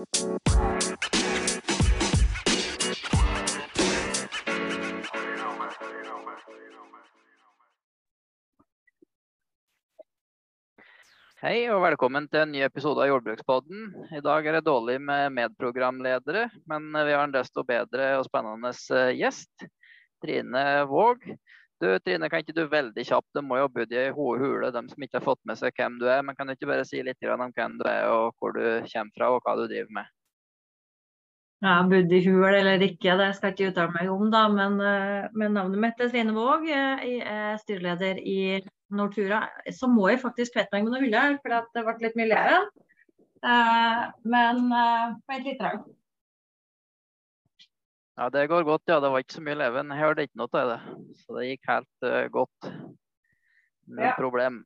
Hei og velkommen til en ny episode av Jordbrukspodden. I dag er det dårlig med medprogramledere, men vi har en desto bedre og spennende eh, gjest. Trine Våg. Du, Trine, kan ikke du veldig kjapt, du må jo ha i hule, de som ikke har fått med seg hvem du er. Men kan du ikke bare si litt om hvem du er, og hvor du kommer fra, og hva du driver med? Ja, bodd i hul eller ikke, det skal jeg ikke uttale meg om, da. Men, eh, men navnet mitt er Trine Våg. Jeg er styreleder i Nortura. Så må jeg faktisk kvette meg med noen huller, for det ble litt mye leven. men men vent litt. Rann. Ja, det går godt. Ja, det var ikke så mye leven. Jeg hørte ikke noe til det. Så det gikk helt uh, godt. Null ja. problem.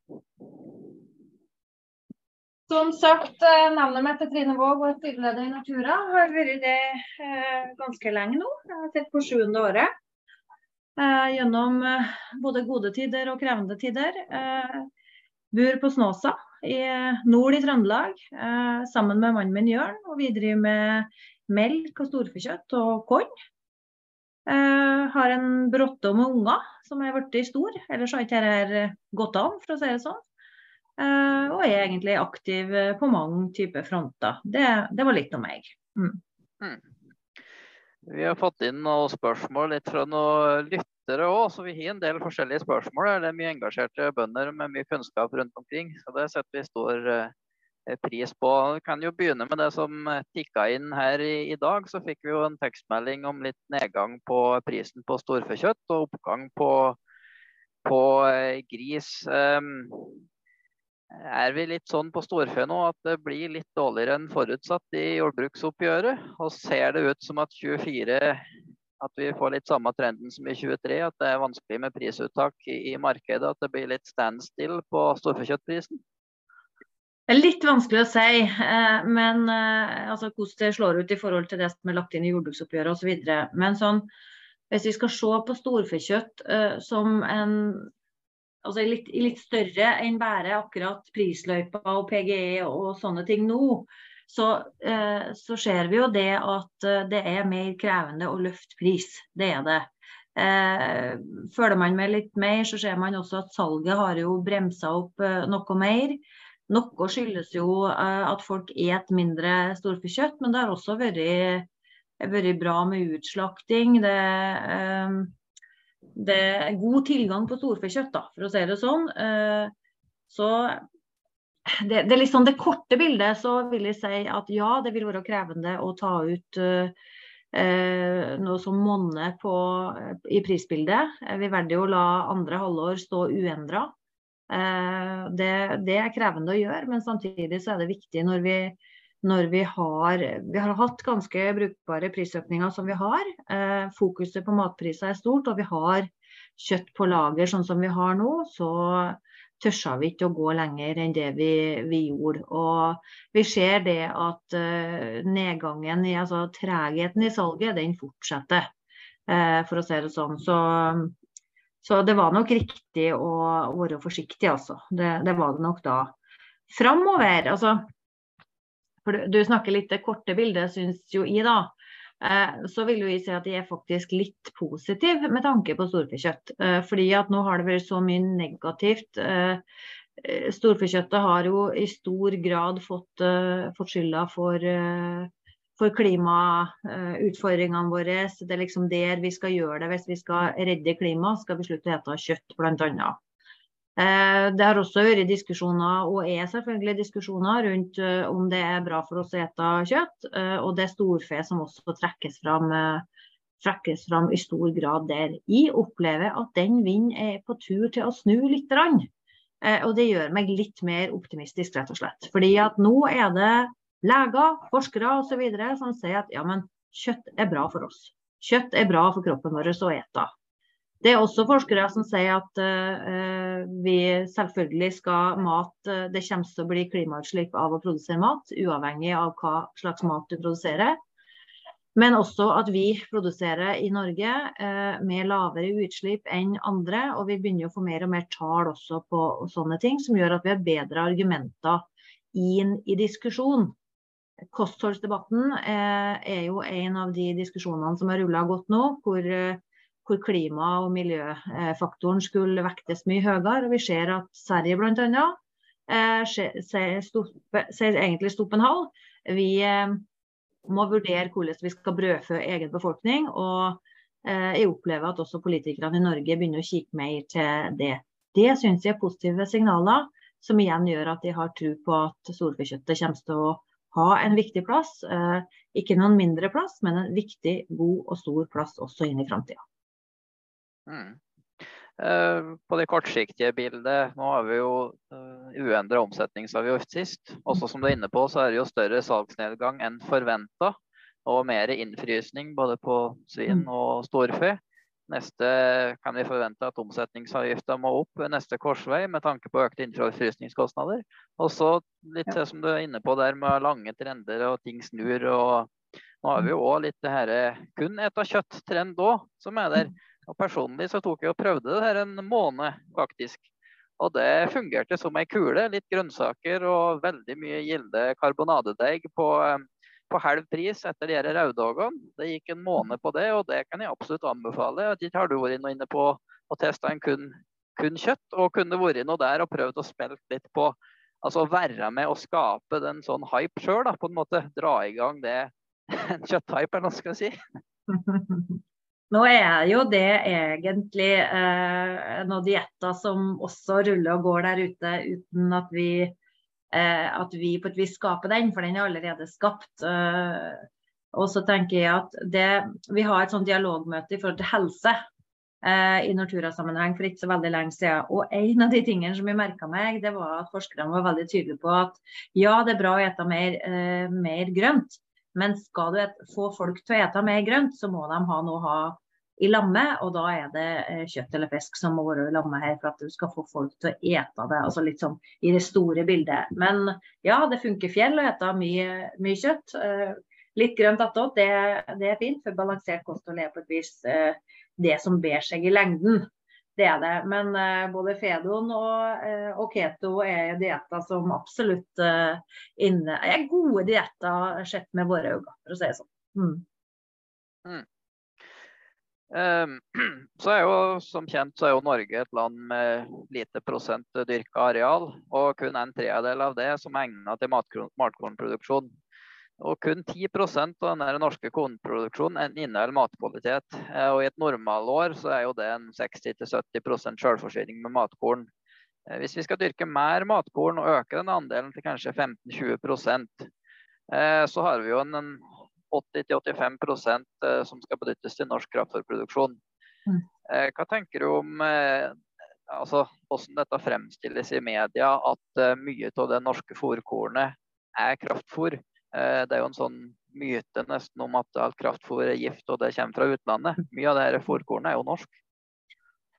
Som sagt, eh, navnet mitt er Trine Våg og er styreleder i Natura. Har vært det eh, ganske lenge nå. Jeg har sett på sjuende året. Eh, gjennom eh, både gode tider og krevende tider. Bor på Snåsa i nord i Trøndelag sammen med mannen min Jørn. Og vi driver med melk og storfekjøtt og korn. Uh, har en brotte med unger som er blitt stor, ellers har ikke dette gått an, for å si det sånn. Uh, og er egentlig aktiv på mange typer fronter. Det, det var litt om meg. Mm. Mm. Vi har fått inn noen spørsmål litt fra noen lyttere òg, så vi har en del forskjellige spørsmål. Det er mye engasjerte bønder med mye kunnskap rundt omkring. Så det setter vi stor Eh, pris på. Vi kan jo begynne med det som eh, tikka inn her i, i, dag. Så fikk vi jo en tekstmelding om litt nedgang på prisen på storfekjøtt og oppgang på, på eh, gris. Um, er vi litt sånn på storfe nå at det blir litt dårligere enn forutsatt i jordbruksoppgjøret? Og ser det ut som at 24 at vi får litt samme trenden som i 23, at det er vanskelig med prisuttak i, i markedet, at det blir litt standstill på storfekjøttprisen? Det er litt vanskelig å si, eh, men eh, altså, hvordan det slår ut i forhold til det som er lagt inn i jordbruksoppgjøret osv. Men sånn, hvis vi skal se på storfekjøtt uh, som en altså litt, litt, større enn bare akkurat prisløypa og PGE og sånne ting nå, så, uh, så ser vi jo det at det er mer krevende å løfte pris. Det er det. følger man med litt mer, så ser man også at salget har jo bremsa opp noe mer. Noe skyldes jo eh, at folk et mindre storfekjøtt, men det har også vært, vært bra med utslakting. Det, eh, det, er god tilgang på storfekjøtt, for å si det sånn. Eh, så det, det, liksom det korte bildet så vil jeg si at ja, det vil være krevende å ta ut eh, noe som monner i prisbildet. Vi velger å la andre halvår stå uendra. Eh, det, det, er krevende å gjøre, men samtidig så er det viktig når vi, når vi har Vi har hatt ganske brukbare prisøkninger som vi har. Eh, fokuset på matpriser er stort, og vi har kjøtt på lager sånn som vi har nå. så tørsa vi ikke å gå lenger enn det vi, vi gjorde. Og vi ser det at uh, nedgangen i altså tregheten i salget, den fortsetter, uh, for å si det sånn. Så så det var nok riktig å være forsiktig, altså. Det, det var det nok da. Framover, altså for du, snakker litt det korte bildet, syns jo jeg, da. Eh, så vil jo jeg si at jeg er faktisk litt positiv med tanke på storfekjøtt. Eh, fordi at nå har det vært så mye negativt. Eh, eh storfekjøttet har jo i stor grad fått, fått skylda for for klimautfordringene våre. Det er liksom der vi skal gjøre det hvis vi skal redde klimaet, skal vi slutte å spise kjøtt bl.a. Eh, det har også vært diskusjoner, og er selvfølgelig diskusjoner, rundt eh, om det er bra for oss å spise kjøtt. Eh, og det er storfe som også trekkes fram, trekkes fram i stor grad der. Jeg opplever at den vinden er på tur til å snu litt. Og det gjør meg litt mer optimistisk, rett og slett. Fordi at nå er det leger, forskere osv. som sier at ja, men kjøtt er bra for oss. Kjøtt er bra for kroppen vår å ete. Det er også forskere som sier at uh, vi selvfølgelig skal mat uh, Det kommer til å bli klimautslipp av å produsere mat, uavhengig av hva slags mat du produserer. Men også at vi produserer i Norge uh, med lavere utslipp enn andre. Og vi begynner å få mer og mer tall også på sånne ting, som gjør at vi har bedre argumenter inn i diskusjon. Kostholdsdebatten er, er jo en av de diskusjonene som har rulla godt nå, hvor, hvor klima- og miljøfaktoren skulle vektes mye høyere. Og vi ser at Sverige bl.a. Eh, sier egentlig stopp en halv. Vi eh, må vurdere hvordan vi skal brødfø egen befolkning. og eh, jeg opplever at også politikerne i Norge begynner å kikke mer til det. Det syns jeg er positive signaler, som igjen gjør at jeg har tro på at storfekjøttet kommer til å ha en viktig plass. Eh, ikke noen mindre plass, men en viktig, god og stor plass også inn i framtida. Mm. Eh, på det kortsiktige bildet, nå har vi jo uh, uendra omsetningsavgift sist. Også som du er inne på, så er det jo større salgsnedgang enn forventa. Og mer innfrysning både på svin mm. og storfe. Neste kan vi forvente at omsetningsavgifta må opp ved neste korsvei med tanke på økte innfrysningskostnader. Og så litt det som du er inne på der med lange trender og ting snur. og Nå har vi jo òg litt det her kun eta kjøtt-trend òg, som er der. Og Personlig så tok jeg og prøvde det her en måned, faktisk. Og det fungerte som ei kule. Litt grønnsaker og veldig mye gilde karbonadedeig på på halv pris etter de raudagene. Det gikk en måned på det, og det kan jeg absolutt anbefale. Ikke har du vært inne på å teste en kun, kun, kjøtt, og kunne vært noe der og prøvd å spille litt på Altså være med og skape den sånn hype sjøl, på en måte. Dra i gang det en kjøtthype, eller hva skal jeg si. Nå er jo det egentlig eh, noen dietter som også ruller og går der ute, uten at vi at vi på et vis skaper den, for den er allerede skapt. Eh, og så tenker jeg at det, Vi har et sånt dialogmøte i forhold til helse eh, i Nortura-sammenheng for ikke så veldig lenge siden. Og en av de tingene som jeg merka meg, det var at forskerne var veldig tydelige på at ja, det er bra å ete mer, mer grønt, men skal du et, få folk til å ete mer grønt, så må de ha noe å ha i lamme, og da er det eh, kjøtt eller fisk som må være i lamme her for at du skal få folk til å ete det. altså litt sånn i det store bildet. Men ja, det funker fjell å ete mye, mye kjøtt. Eh, litt grønt attåt, det, det, er fint, for balansert kosthold er på et vis eh, det som ber seg i lengden. Det er det. Men både Fedon og, og keto er dietter som absolutt inne, er gode dietter sett med våre øyne, for å si det sånn. Mm. Mm. Ehm, så er jo som kjent så er jo Norge et land med lite prosent dyrka areal, og kun en tredjedel av det som er egnet til matkornproduksjon. Og kun 10% av den norske kornproduksjonen inneholder matkvalitet. Eh, og I et normalår så er jo det en 60-70% selvforsyning med matkorn. Eh, hvis vi skal dyrke mer matkorn og øke den andelen til kanskje 15-20 eh, så har vi jo en 80-85 eh, som skal benyttes til norsk kraftfôrproduksjon. Mm. Eh, hva tenker du om eh, altså, hvordan dette fremstilles i media, at mye av det norske fôrkornet er kraftfôr? Det er jo en sånn myte nesten om at alt kraftfôr er gift og det kommer fra utlandet. Mye av det fôrkornet er jo norsk.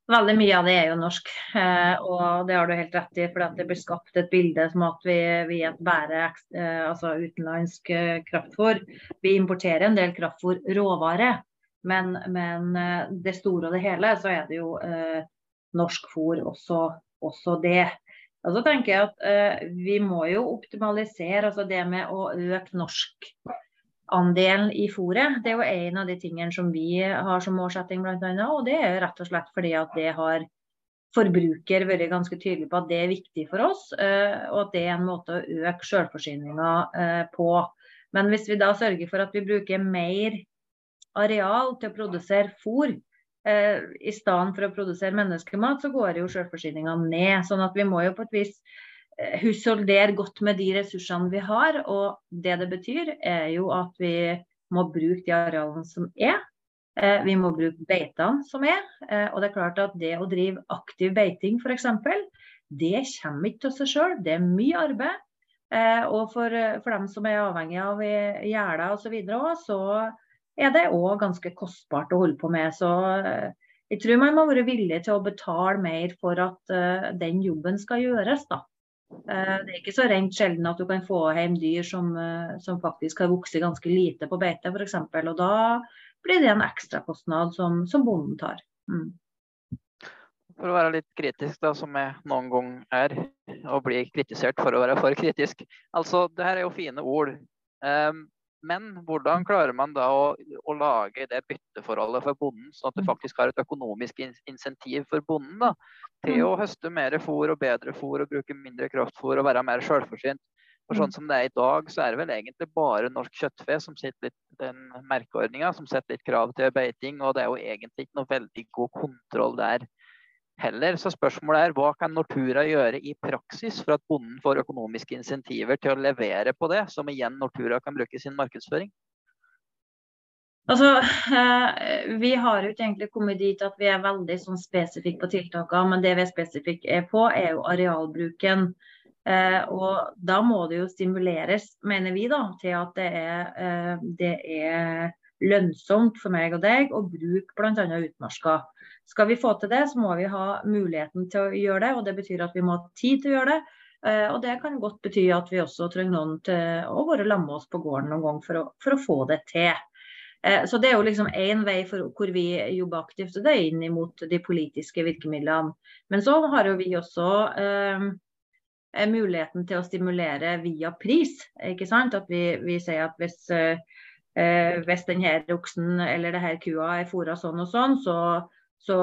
Veldig mye av det er jo norsk, eh, og det har du helt rett i. For det blir skapt et bilde som at vi, vi bærer eh, altså utenlandsk eh, kraftfôr. Vi importerer en del kraftfôr råvare, men, men det store og det hele så er det jo eh, norsk fôr også, også, det. Og så tenker jeg at eh, vi må jo optimalisere altså det med å øke norsk andelen i fôret. Det er jo en av de tingene som vi har som målsetting bl.a. Og det er rett og slett fordi at det har forbruker vært ganske tydelig på at det er viktig for oss. Eh, og at det er en måte å øke selvforsyninga eh, på. Men hvis vi da sørger for at vi bruker mer areal til å produsere fôr eh, i stedet for å produsere menneskemat, så går jo selvforsyninga ned. Sånn at vi må jo på et vis Eh, husholdere godt med de ressursene vi har. Og det det betyr, er jo at vi må bruke de arealene som er. Eh, vi må bruke beitene som er. Eh, og det er klart at det å drive aktiv beiting f.eks., det kommer ikke til seg sjøl. Det er mye arbeid. Og for, for dem som er avhengig av gjerder osv., så, videre, så er det òg ganske kostbart å holde på med. Så jeg tror man må være villig til å betale mer for at den jobben skal gjøres. da. Eh, det er ikke så rent sjelden at du kan få hjem dyr som, eh, som faktisk har vokst ganske lite på beite f.eks. Og da blir det en ekstrakostnad som, som bonden tar. Mm. For å være litt kritisk, da, som jeg noen gang er, og bli kritisert for å være for kritisk. Altså, det her er jo fine ord. Um, men hvordan klarer man da å, å, lage det bytteforholdet for bonden, sånn at det mm. faktisk har et økonomisk insentiv for bonden da, til mm. å høste mer fôr og bedre fôr og bruke mindre kraftfôr og være mer selvforsynt? For sånn mm. som det er i dag, så er det vel egentlig bare norsk kjøttfe som sitter litt den merkeordninga, som setter litt krav til beiting, og det er jo egentlig ikke noe veldig god kontroll der heller. Så spørsmålet er hva kan Nortura gjøre i praksis for at bonden får økonomiske insentiver til å levere på det, som igjen Nortura kan bruke i sin markedsføring? Altså, eh, Vi har jo ikke egentlig kommet dit at vi er veldig sånn spesifikke på tiltakene, men det vi er spesifikke på, er jo arealbruken. Eh, og Da må det jo stimuleres, mener vi, da, til at det er, eh, det er lønnsomt for meg og deg å bruke bl.a. utmarka. Skal vi få til det, så må vi ha muligheten til å gjøre det. og Det betyr at vi må ha tid til å gjøre det. Eh, og det kan godt bety at vi også trenger noen til å være sammen med oss på gården noen gang for å, for å få det til. Eh, så Det er jo liksom én vei for hvor vi jobber aktivt, og det er inn mot de politiske virkemidlene. Men så har jo vi også eh, muligheten til å stimulere via pris. ikke sant? At vi, vi sier at hvis, eh, hvis denne oksen eller denne kua er fôra sånn og sånn, så så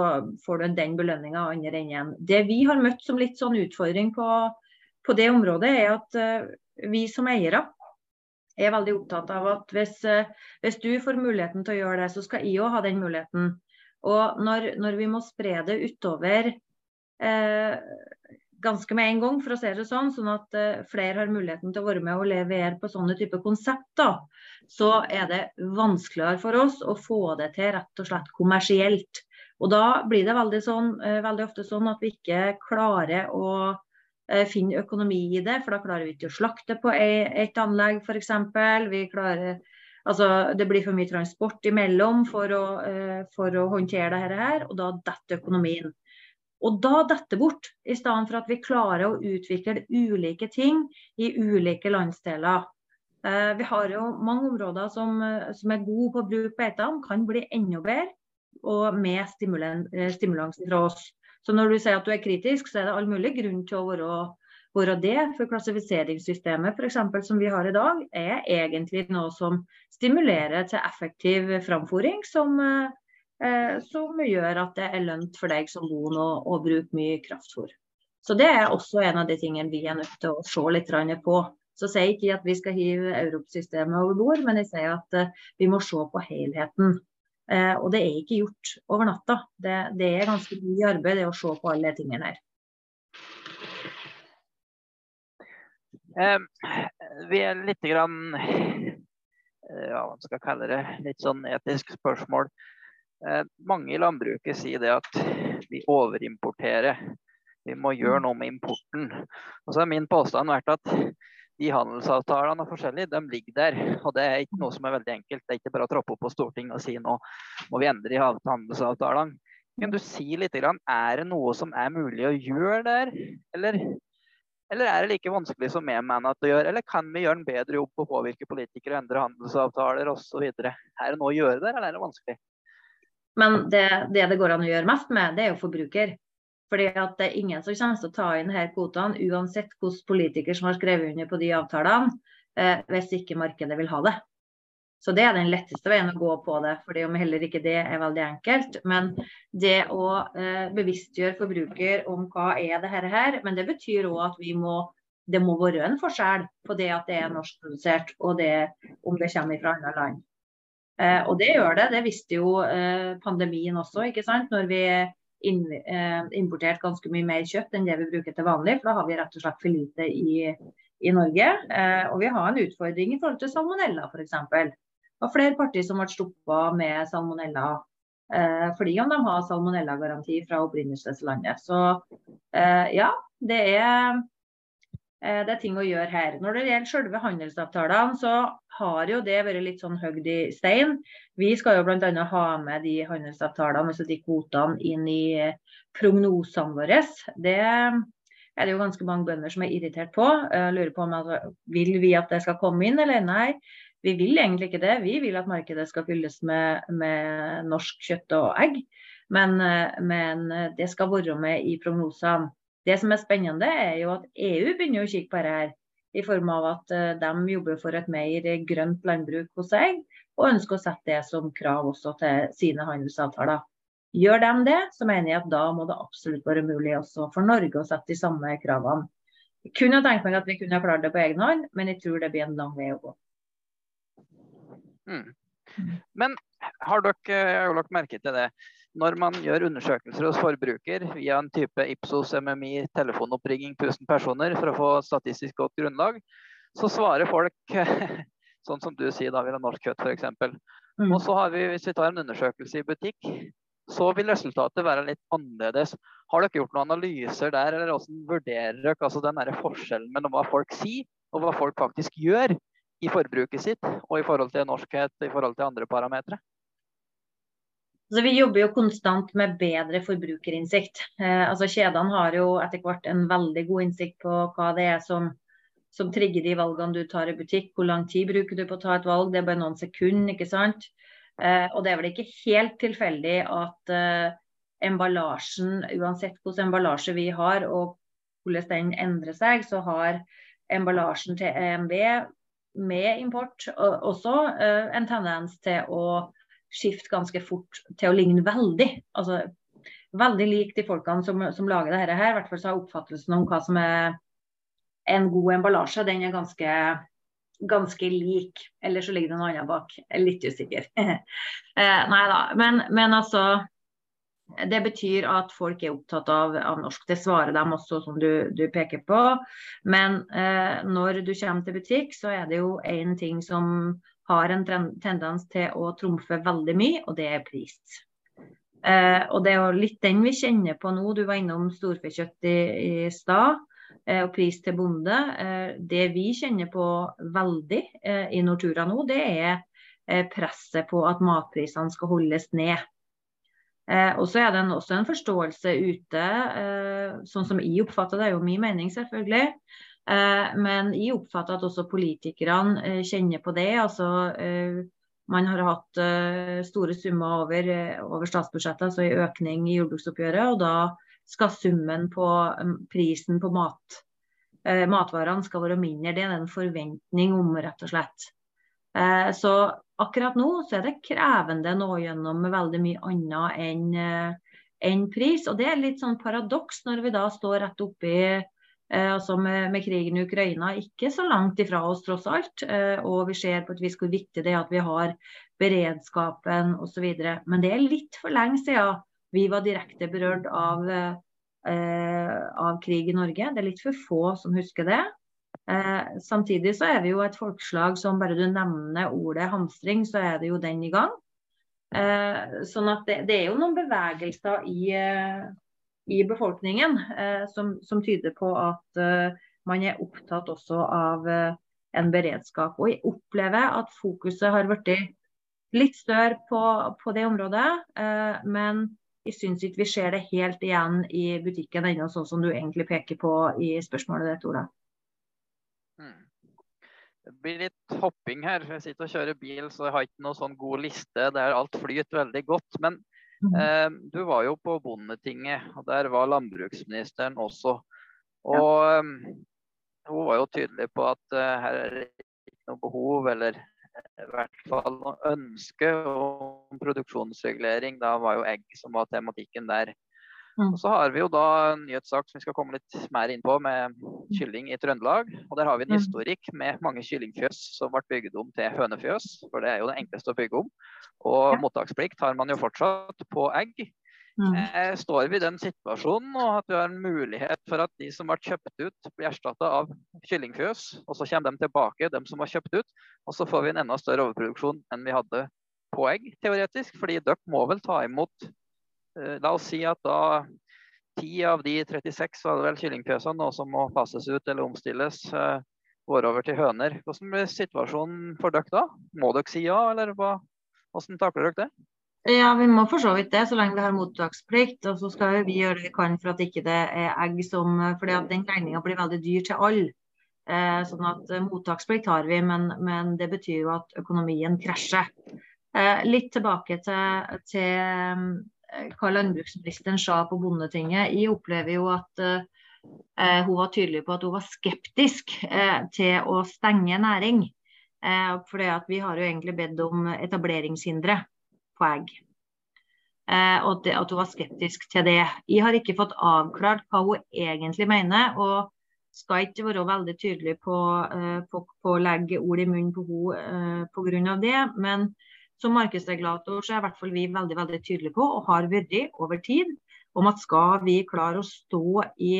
får du den belønninga andre enden. Det vi har møtt som litt sånn utfordring på, på det området, er at uh, vi som eiere er veldig opptatt av at hvis, uh, hvis, du får muligheten til å gjøre det, så skal jeg òg ha den muligheten. Og når, når, vi må spre det utover uh, ganske med en gang, for å si det sånn, sånn at flere har muligheten til å være med og levere på sånne type konsepter, så er det vanskeligere for oss å få det til rett og slett kommersielt. Og Da blir det veldig, sånn, eh, veldig ofte sånn at vi ikke klarer å eh, finne økonomi i det, for da klarer vi ikke å slakte på et anlegg f.eks. Vi klarer Altså, det blir for mye transport imellom for å, eh, for å håndtere dette, her, og da detter økonomien. Og da detter bort, i stedet for at vi klarer å utvikle ulike ting i ulike landsdeler. Vi har jo mange områder som, som er gode på å bruke beitene, kan bli enda bedre og med eh, stimulans fra oss. Så når du sier at du er kritisk, så er det all mulig grunn til å være, være det. For klassifiseringssystemet eksempel, som vi har i dag, er egentlig noe som stimulerer til effektiv framføring, som, eh, som, gjør at det er lønt for deg som bor nå å bruke mye kraftfôr. Så det er også en av de tingene vi er nødt til å se litt på. Så sier ikke at vi skal hive Europe-systemet over bord, men jeg sier at eh, vi må se på helheten. Eh, og det er ikke gjort over natta. Det, det er ganske mye arbeid det å se på alle de tingene her. Um, vi er litt grann eh, ja, hva skal kalle det, litt sånn etisk spørsmål. Eh, mange i landbruket sier det at vi overimporterer. Vi må gjøre noe med importen. Og så har min påstand vært at de handelsavtalene og forskjellig, de ligger der. Og det er ikke noe som er veldig enkelt. Det er ikke bare å troppe opp på Stortinget og si nå må vi endre i handelsavtalene. Kan du si litt, Er det noe som er mulig å gjøre der, eller, eller er det like vanskelig som jeg mener at det gjør? Eller kan vi gjøre en bedre jobb på å påvirke politikere, endre handelsavtaler osv.? Er det noe å gjøre der, eller er det vanskelig? Men det, det det går an å gjøre mest med, det er jo forbruker. Fordi at det er ingen som kommer til å ta inn her kvotene, uansett hvilken politiker som har skrevet under på de avtalene, eh, hvis ikke markedet vil ha det. Så det er den letteste veien å gå på det, fordi om heller ikke det er veldig enkelt. Men det å eh, bevisstgjøre forbruker om hva er det her, men det betyr òg at vi må det må være en forskjell på det at det er norskprodusert og det om det kommer fra andre land. Eh, og det gjør det. Det visste jo eh, pandemien også, ikke sant. Når vi Eh, importert ganske mye mer kjøtt enn det vi bruker til vanlig. For da har vi rett og slett for lite i, i Norge. Eh, og vi har en utfordring i forhold til salmonella f.eks. Det var flere partier som ble stoppa med salmonella eh, fordi om de har salmonellagaranti fra opprinnelseslandet. Så ja, det er det er ting å gjøre her. Når det gjelder selve handelsavtalene, så har jo det vært litt sånn høgd i stein. Vi skal jo bl.a. ha med de handelsavtalene, altså de kvotene, inn i eh, prognosene våre. Det er det jo ganske mange bønder som er irritert på. Jeg lurer på om altså, vil vi at det skal komme inn, eller nei. Vi vil egentlig ikke det. Vi vil at markedet skal fylles med, med norsk kjøtt og egg. Men, eh, men det skal være med i prognosene. Det som er spennende, er jo at EU begynner å kikke på dette. i form av at uh, de jobber for et mer grønt landbruk hos seg, og ønsker å sette det som krav også til sine handelsavtaler. Gjør de det, så mener jeg at da må det absolutt være mulig også for Norge å sette de samme kravene. Jeg kunne tenkt meg at vi kunne klart det på egen hånd, men jeg tror det blir en lang vei å gå. Mm. Men har dere, har dere merke til det? Når man gjør undersøkelser hos forbruker via en type Ipsos MMI telefonoppringing 1000 personer for å få statistisk godt grunnlag, så svarer folk sånn som du sier, da vil ha norsk kjøtt f.eks. Mm. Og så har vi, hvis vi tar en undersøkelse i butikk, så vil resultatet være litt annerledes. Har dere gjort noen analyser der, eller hvordan vurderer dere altså den forskjellen mellom hva folk sier og hva folk faktisk gjør i forbruket sitt, og i forhold til norskhet, i forhold til andre parametere? Altså, vi jobber jo konstant med bedre forbrukerinnsikt. Eh, altså, kjedene har jo etter hvert en veldig god innsikt på hva det er som, som, trigger de valgene du tar i butikk. Hvor lang tid bruker du på å ta et valg? Det er bare noen sekunder, ikke sant. Eh, og det er vel ikke helt tilfeldig at eh, emballasjen, uansett hvilken emballasje vi har og hvordan den endrer seg, så har emballasjen til EMB med import også eh, en tendens til å skifte ganske fort til å ligne veldig. Altså, veldig lik de folkene som, som lager dette her. I hvert fall så har oppfattelsen om hva som er en god emballasje, den er ganske, ganske lik. Eller så ligger det noe annet bak. Er litt usikker. eh, nei da. Men, men, altså det betyr at folk er opptatt av, av norsk. Det svarer dem også, som du, du peker på. Men eh, når du kommer til butikk, så er det jo én ting som har en tendens til å trumfe veldig mye, og det er pris. Eh, og det er jo litt den vi kjenner på nå. Du var innom storfekjøtt i, i stad. Eh, og pris til bonde. Eh, det vi kjenner på veldig eh, i Nortura nå, det er eh, presset på at matprisene skal holdes ned. Eh, og så er det også en forståelse ute, sånn som jeg oppfatter det, er jo min mening selvfølgelig, men jeg oppfatter at også politikerne eh, kjenner på det. altså eh, man har hatt store summer over, over statsbudsjettet, altså en økning i jordbruksoppgjøret. Og da skal summen på mm, prisen på mat, matvarene skal være mindre. Det er en forventning om, rett og slett. Så akkurat nå så er det krevende nå gjennom med veldig mye annet enn enn pris. Og det er litt sånn paradoks når vi da står rett oppi Eh, altså med, med, krigen i Ukraina ikke så langt ifra oss, tross alt. Eh, og vi ser på et vis hvor viktig det er at vi har beredskapen osv. Men det er litt for lenge siden vi var direkte berørt av, eh, av krig i Norge. Det er litt for få som husker det. Samtidig så er vi jo et folkeslag som bare du nevner ordet hamstring, så er det jo den i gang. Sånn at det, det, er jo noen bevegelser i, i befolkningen eh, som, som, tyder på at eh, man er opptatt også av eh, en beredskap. Og jeg opplever at fokuset har blitt litt større på, på det området. Men jeg syns ikke vi ser det helt igjen i butikken ennå, sånn som du egentlig peker på i spørsmålet ditt, Ola. Hmm. Det blir litt hopping her. Jeg sitter og kjører bil, så jeg har ikke noen sånn god liste der alt flyter veldig godt. Men du var jo på Bondetinget, og der var landbruksministeren også. Og ja. Eh, hun var jo tydelig på at uh, her er det ikke noe behov, eller i hvert fall noe ønske om produksjonsregulering. Da var jo egg som var tematikken der. Mm. Og Så har vi jo da en nyhetssak som vi skal komme litt mer inn på, med kylling i Trøndelag. Og Der har vi en mm. historikk med mange kyllingfjøs som ble bygd om til hønefjøs. For det er jo det enkleste å bygge om. Og mottaksplikt har man jo fortsatt på egg. Mm. Eh, står vi i den situasjonen og at vi har en mulighet for at de som ble kjøpt ut, blir erstatta av kyllingfjøs, og så kommer de tilbake, de som var kjøpt ut, og så får vi en enda større overproduksjon enn vi hadde på egg, teoretisk. Fordi dere må vel ta imot la oss si at da 10 av de 36 var det vel kyllingfjøsene som må passes ut eller omstilles, eh, går over til høner. Hvordan blir situasjonen for dere da? Må dere si ja, eller hva? hvordan takler dere det? Ja, Vi må for så vidt det, så lenge vi har mottaksplikt. Og så skal vi gjøre det vi kan for at ikke det er egg som fordi at den regninga blir veldig dyr til alle. Eh, sånn at eh, Mottaksplikt har vi, men, men, det betyr jo at økonomien krasjer. Eh, litt tilbake til, til hva landbruksministeren sa på Bondetinget. Jeg opplever jo at Eh, hun var tydelig på at hun var skeptisk eh, til å stenge næring. Eh, for vi har jo egentlig bedt om etableringshindre på egg. Eh, og det, at hun var skeptisk til det. Jeg har ikke fått avklart hva hun egentlig mener. og skal ikke være veldig tydelig på, eh, på, på å legge ord i munnen på henne pga. det. Men som markedsregulator så er i hvert fall vi veldig veldig tydelige på, og har vært over tid, om at skal vi klare å stå i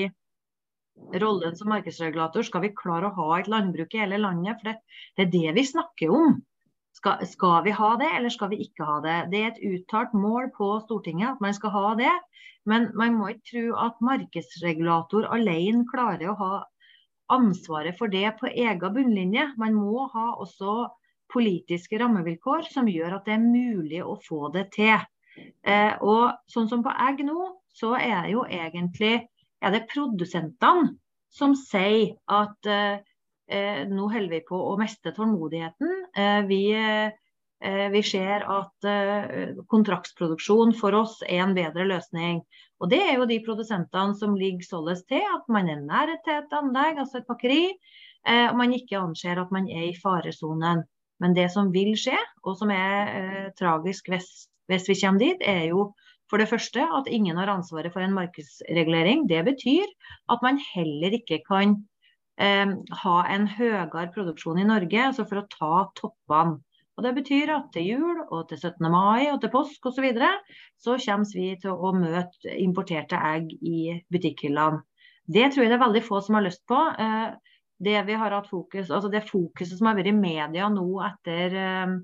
rollen som markedsregulator, skal vi klare å ha et landbruk i hele landet. For det, det er det vi snakker om. Skal, skal, vi ha det, eller skal vi ikke ha det? Det er et uttalt mål på Stortinget at man skal ha det. Men man må ikke tro at markedsregulator alene klarer å ha ansvaret for det på egen bunnlinje. Man må ha også politiske rammevilkår som gjør at det er mulig å få det til. Eh, og sånn som på egg nå, så er det jo egentlig er det produsentene som sier at eh, eh, nå holder vi på å miste tålmodigheten. Eh, vi, eh, vi, ser at eh, kontraktsproduksjon for oss er en bedre løsning. Og Det er jo de produsentene som ligger således til at man er nær til et anlegg, altså et pakkeri, og man ikke anser at man er i faresonen. Men det som vil skje, og som er tragisk hvis, hvis vi kommer dit, er jo for det første at ingen har ansvaret for en markedsregulering. Det betyr at man heller ikke kan eh, ha en høyere produksjon i Norge altså for å ta toppene. Og Det betyr at til jul og til 17. mai og til påsk osv. Så, så kommer vi til å møte importerte egg i butikkhyllene. Det tror jeg det er veldig få som har lyst på. Eh, det vi har hatt fokus, altså det fokuset som har vært i media nå etter eh,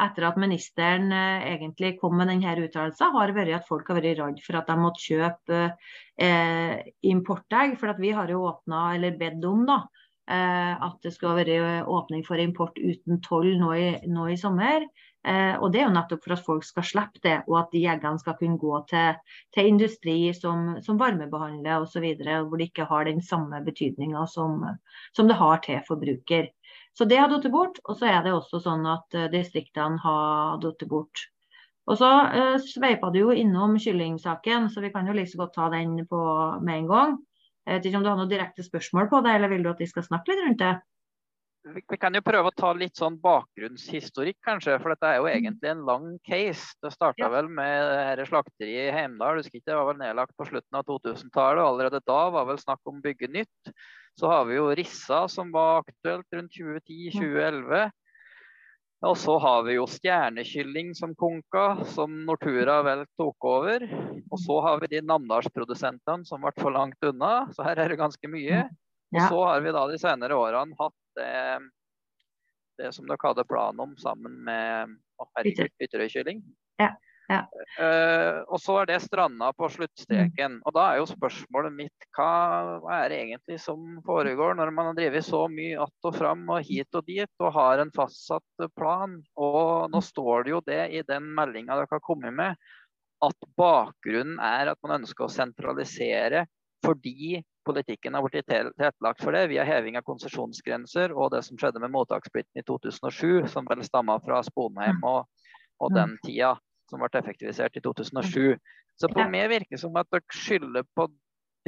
etter at ministeren eh, egentlig kom med denne uttalelsen, har vært at folk har vært redd for at de måtte kjøpe eh, importegg. For vi har jo åpna, eller bedt om da, eh, at det skal være åpning for import uten toll nå nå i sommer. Eh, og Det er jo nettopp for at folk skal slippe det, og at de eggene skal kunne gå til, til industri som, som varmebehandler osv., hvor det ikke har den samme betydninga som, som det har til forbruker. Så det har falt bort. Og så er det også sånn at uh, distriktene har falt bort. Og så uh, sveipa du jo innom kyllingsaken, så vi kan jo like godt ta den på med en gang. Jeg vet ikke om du har noen direkte spørsmål på det, eller vil du at vi skal snakke litt rundt det? Vi kan jo prøve å ta litt sånn bakgrunnshistorikk, kanskje. For dette er jo egentlig en lang case. Det starta ja. vel med slakteriet i Heimdal. Husker ikke, det var vel nedlagt på slutten av 2000-tallet. og Allerede da var vel snakk om bygge nytt. Så har vi jo Rissa, som var aktuelt rundt 2010-2011. Og så har vi jo stjernekylling som konka, som Nortura vel tok over. Og så har vi de Namdalsprodusentene som ble for langt unna, så her er det ganske mye. Og så har vi da de senere årene hatt det, det som dere hadde plan om sammen med Ytterøykylling. Ja. Ja. Uh, og så er det stranda på sluttstreken. Mm. Og da er jo spørsmålet mitt hva, hva, er det egentlig som foregår når man har drevet så mye att og fram og hit og dit og har en fastsatt plan. Og nå mm. står det jo det i den meldinga dere har kommet med, at bakgrunnen er at man ønsker å sentralisere fordi politikken har blitt tilrettelagt for det via heving av konsesjonsgrenser og det som skjedde med mottakssplitten i 2007, som vel stamma fra Sponheim mm. og, og den tida som ble effektivisert i 2007. Så på meg virker det som at dere skylder på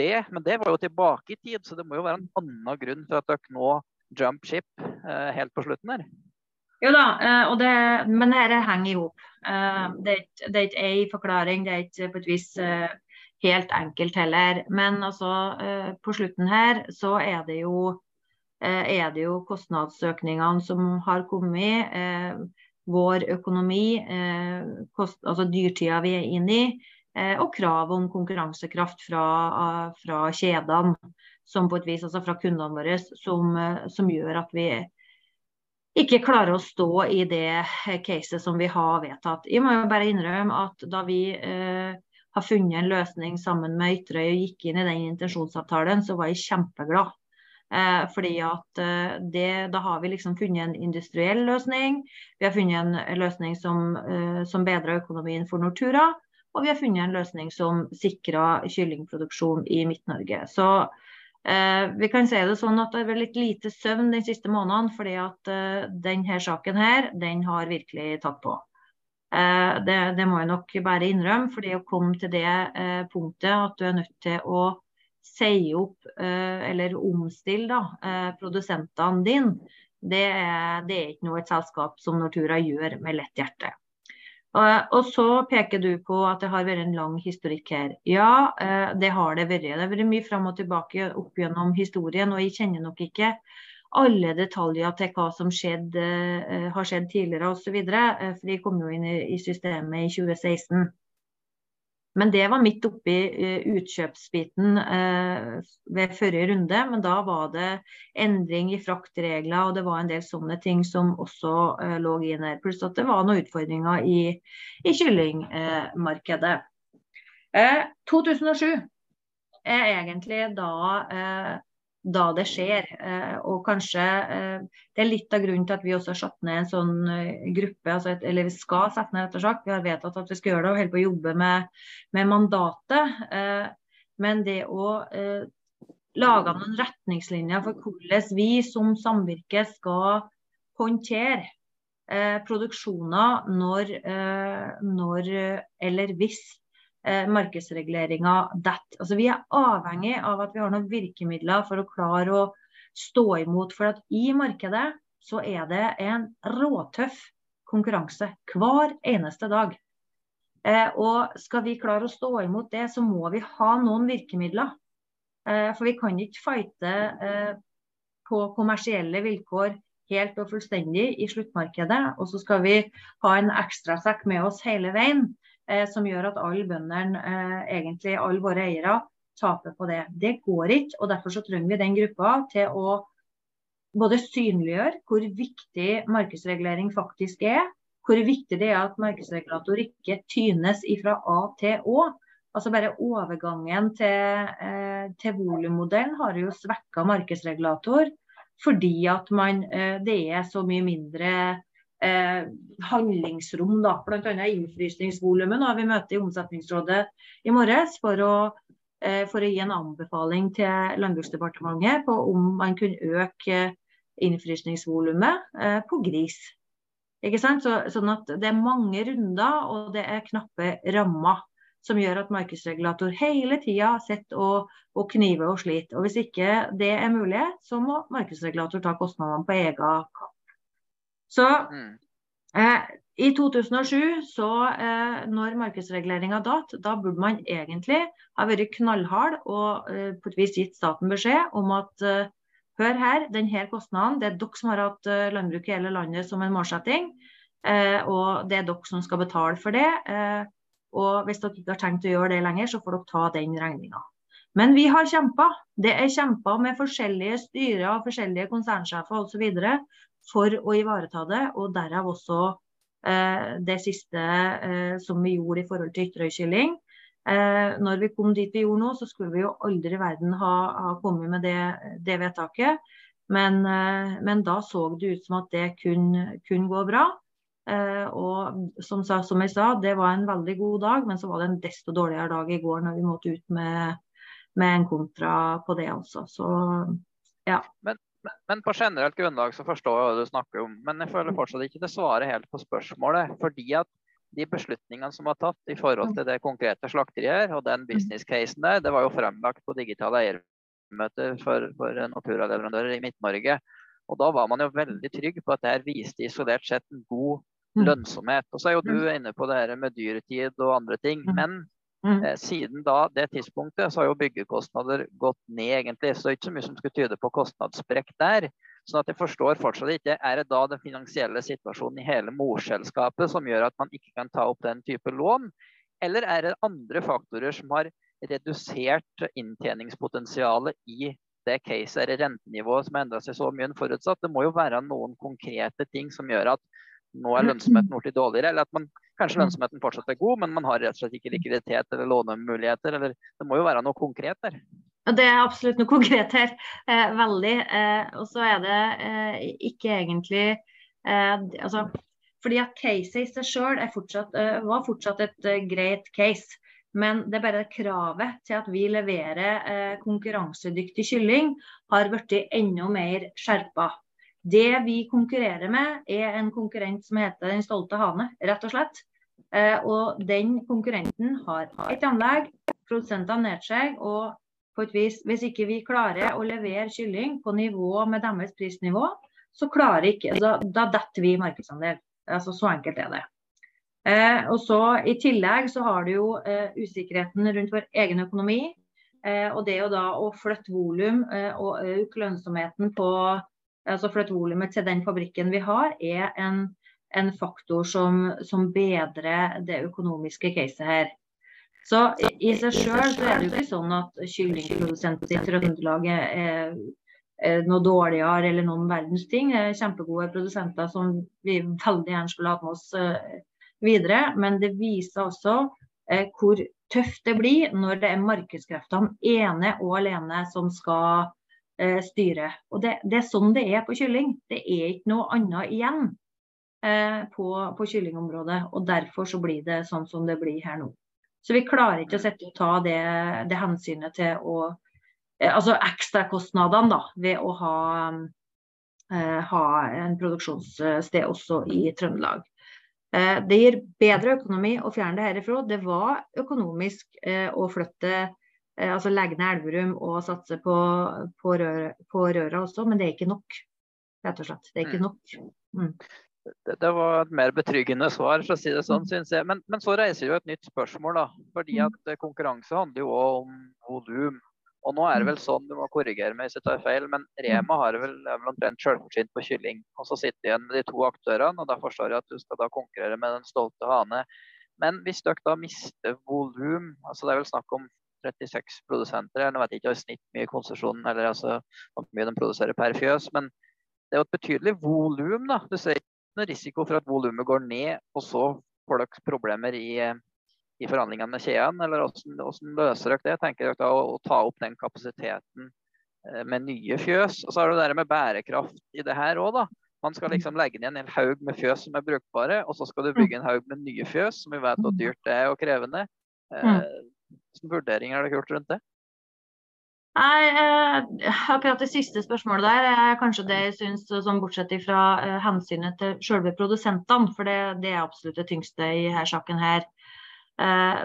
det, men det var jo tilbake i tid, så det må jo være en annen grunn til at dere nå jump ship eh, helt på slutten her. Jo da, eh, det, men dette henger i hop. Eh, det, det, er ikke én forklaring, det er ikke på et vis eh, helt enkelt heller. Men altså, eh, på slutten her så er det jo, eh, er det jo kostnadsøkningene som har kommet vår økonomi, eh, kost, altså dyrtida vi er inne i, eh, og krav om konkurransekraft fra, fra, kjedene, som på et vis, altså fra kundene våre, som, som, gjør at vi ikke klarer å stå i det caset som vi har vedtatt. Jeg må jo bare innrømme at da vi eh, har funnet en løsning sammen med Ytterøy og gikk inn i den intensjonsavtalen, så var jeg kjempeglad. Eh, fordi at eh, det, Da har vi liksom funnet en industriell løsning. Vi har funnet en løsning som, eh, som bedrer økonomien for Nortura. Og vi har funnet en løsning som sikrer kyllingproduksjon i Midt-Norge. Så eh, vi kan si det sånn at det er litt lite søvn de siste månedene, fordi at eh, denne saken her, den har virkelig tatt på. Eh, det, det, må jeg nok bare innrømme. For det å komme til det punktet at du er nødt til å si opp eller omstille da, produsentene dine, det er, det er ikke noe et selskap som Nortura gjør med lett hjerte. Og så peker du på at det har vært en lang historikk her. Ja, det har det vært. Det har vært mye fram og tilbake opp gjennom historien. Og jeg kjenner nok ikke alle detaljer til hva som skjedde, har skjedd tidligere osv. For de kom jo inn i systemet i 2016. Men det var midt oppi uh, utkjøpsbiten ved forrige runde. Men da var det endring i fraktregler, og det var en del sånne ting som også lå inn her. Pluss at det var noen utfordringer i, i kyllingmarkedet. 2007 er egentlig da da det skjer. Eh, og kanskje eh, det er litt av grunnen til at vi også har satt ned en sånn eh, gruppe, altså et, eller vi skal sette ned, rett og slett. Vi har vedtatt at vi skal gjøre det og holder på å jobbe med, med mandatet. Men det å lage noen retningslinjer for hvordan vi som samvirke skal håndtere produksjoner når, når eller hvis eh, markedsreguleringa detter. Altså, vi er avhengig av at vi har noen virkemidler for å klare å stå imot. For at i markedet så er det en råtøff konkurranse hver eneste dag. Eh, og skal vi klare å stå imot det, så må vi ha noen virkemidler. Eh, for vi kan ikke fighte eh, på kommersielle vilkår helt og fullstendig i sluttmarkedet. Og så skal vi ha en ekstrasekk med oss hele veien som gjør at alle bøndene, eh, egentlig alle våre eiere, taper på det. Det går ikke, og derfor så trenger vi den gruppa til å både synliggjøre hvor viktig markedsregulering faktisk er, hvor viktig det er at markedsregulator ikke tynes fra A til Å. Altså bare Overgangen til, eh, til volummodellen har jo svekka markedsregulator fordi at man, eh, det er så mye mindre eh, handlingsrom, da. Bl.a. innfrysningsvolumet. Vi møter i Omsetningsrådet i morges for å, eh, for å gi en anbefaling til Landbruksdepartementet på om man kunne øke innfrysningsvolumet eh, på gris. Ikke sant? Så, sånn at Det er mange runder og det er knappe rammer som gjør at markedsregulator hele tida sitter og, og kniver og sliter. Og Hvis ikke det er mulig, så må markedsregulator ta kostnadene på egen kapp. Så mm. eh, i 2007, så eh, når markedsreguleringa datt, da burde man egentlig ha vært knallhard og eh, på et vis gitt staten beskjed om at eh, hør her, denne kostnaden, det er dere som har hatt eh, landbruk i hele landet som en målsetting. Eh, og det er dere som skal betale for det. og hvis dere ikke har tenkt å gjøre det lenger, så får dere ta den regninga. Men vi har kjempa. Det er kjempa med forskjellige styrer forskjellige konsernsjefer osv for å ivareta det. Og derav også eh, det siste eh, som vi gjorde i forhold til Ytterøykylling. Eh, når vi kom dit vi gjorde nå, så skulle vi jo aldri i verden ha, ha kommet med det, det vedtaket. Men, eh, men, da så det ut som at det kunne, kun gå bra. Eh, og som, som, jeg sa, det var en veldig god dag, men så var det en desto dårligere dag i går når vi måtte ut med, med en kontra på det altså. Så ja. Men men på generelt grunnlag så forstår jeg hva du snakker om. Men jeg føler fortsatt ikke det svarer helt på spørsmålet. Fordi at de beslutningene som var tatt i forhold til det konkrete slakteriet og den business-casen der, det var jo fremlagt på digitale eiermøter for, for naturleverandører i Midt-Norge. Og da var man jo veldig trygg på at det her viste isolert sett en god mm. lønnsomhet. Og så er jo du mm. inne på det her med dyretid og andre ting. Mm. Men Mm. Eh, siden da, det tidspunktet så har jo byggekostnader gått ned, egentlig. Så det er ikke så mye som skulle tyde på kostnadssprekk der. sånn at jeg forstår fortsatt ikke, Er det da den finansielle situasjonen i hele morselskapet som gjør at man ikke kan ta opp den type lån? Eller er det andre faktorer som har redusert inntjeningspotensialet i det caset, eller rentenivået som har endra seg så mye enn forutsatt? Det må jo være noen konkrete ting som gjør at nå er lønnsomheten blitt dårligere, eller at man, kanskje lønnsomheten fortsatt er god, men man har rett og slett ikke likviditet eller lånemuligheter. eller Det må jo være noe konkret der? Det er absolutt noe konkret her. Eh, veldig. Eh, og så er det eh, ikke egentlig eh, altså, Fordi at caset i seg sjøl eh, var fortsatt et uh, greit case. Men det er bare kravet til at vi leverer konkurransedyktig kylling har blitt enda mer skjerpa. Det vi konkurrerer med, er en konkurrent som heter Den stolte hane, rett og slett. Eh, og den konkurrenten har ett anlegg, produsentene ned seg, og på et vis, Hvis ikke vi klarer å levere kylling på nivå med deres prisnivå, så klarer ikke, da, da detter vi markedsandel. Altså, så enkelt er det. Eh, og så I tillegg så har du jo eh, usikkerheten rundt vår egen økonomi. Eh, og det å da å flytte volum eh, og øke lønnsomheten på altså flytte volumet til den fabrikken vi har, er en, en faktor som, som bedrer det økonomiske caset her. Så i seg sjøl så er det jo ikke sånn at kyllingprodusenter i Trøndelag er, er noe dårligere eller noen verdens ting. Det er kjempegode produsenter som vi veldig gjerne skulle hatt med oss uh, videre. Men det viser også uh, hvor tøft det blir når det er markedskreftene ene og alene som skal uh, styre. Og det, det, er sånn det er på kylling. Det er ikke noe annet igjen på, på kyllingområdet. Og derfor så blir det sånn som det blir her nå. Så vi klarer ikke å sette og ta det, det hensynet til å eh, Altså ekstrakostnadene da, ved å ha, eh, ha en produksjonssted også i Trøndelag. Eh, det gir bedre økonomi å fjerne det herifra. Det var økonomisk eh, å flytte eh, altså legge ned Elverum og satse på, på, rør, på, Røra også, men det er ikke nok. Rett og slett. Det er ikke mm. nok. Mm det, det, var et mer betryggende svar, for å si det sånn, mm. syns jeg. Men, men, så reiser jo et nytt spørsmål, da. Fordi mm. at konkurranse handler jo òg om volum. Og nå er det vel sånn, du må korrigere meg hvis jeg tar feil, men Rema har vel, vel omtrent selvforsynt på kylling. Og så sitter de igjen med de to aktørene, og da forstår jeg at du skal da konkurrere med den stolte hane. Men hvis dere da mister volum, altså det er vel snakk om 36 produsenter, jeg vet ikke i snitt mye konsesjonen eller altså hvor mye de produserer per fjøs, men det er jo et betydelig volum. Du ser ikke noe risiko for at volumet går ned, og så får dere problemer i, i forhandlingene med kjeden? Eller hvordan, løser dere det? Tenker dere da å, å, ta opp den kapasiteten eh, med nye fjøs? Og så er det det med bærekraft i det her òg, da. Man skal liksom legge ned en haug med fjøs som er brukbare, og så skal du bygge en haug med nye fjøs, som vi vet hvor dyrt det er og krevende. Eh, Hvilke vurderinger har dere gjort rundt det? Nei, eh, akkurat det siste spørsmålet der er kanskje det jeg syns, sånn bortsett fra eh, hensynet til selve produsentene, for det, det, er absolutt det tyngste i denne saken her. Eh,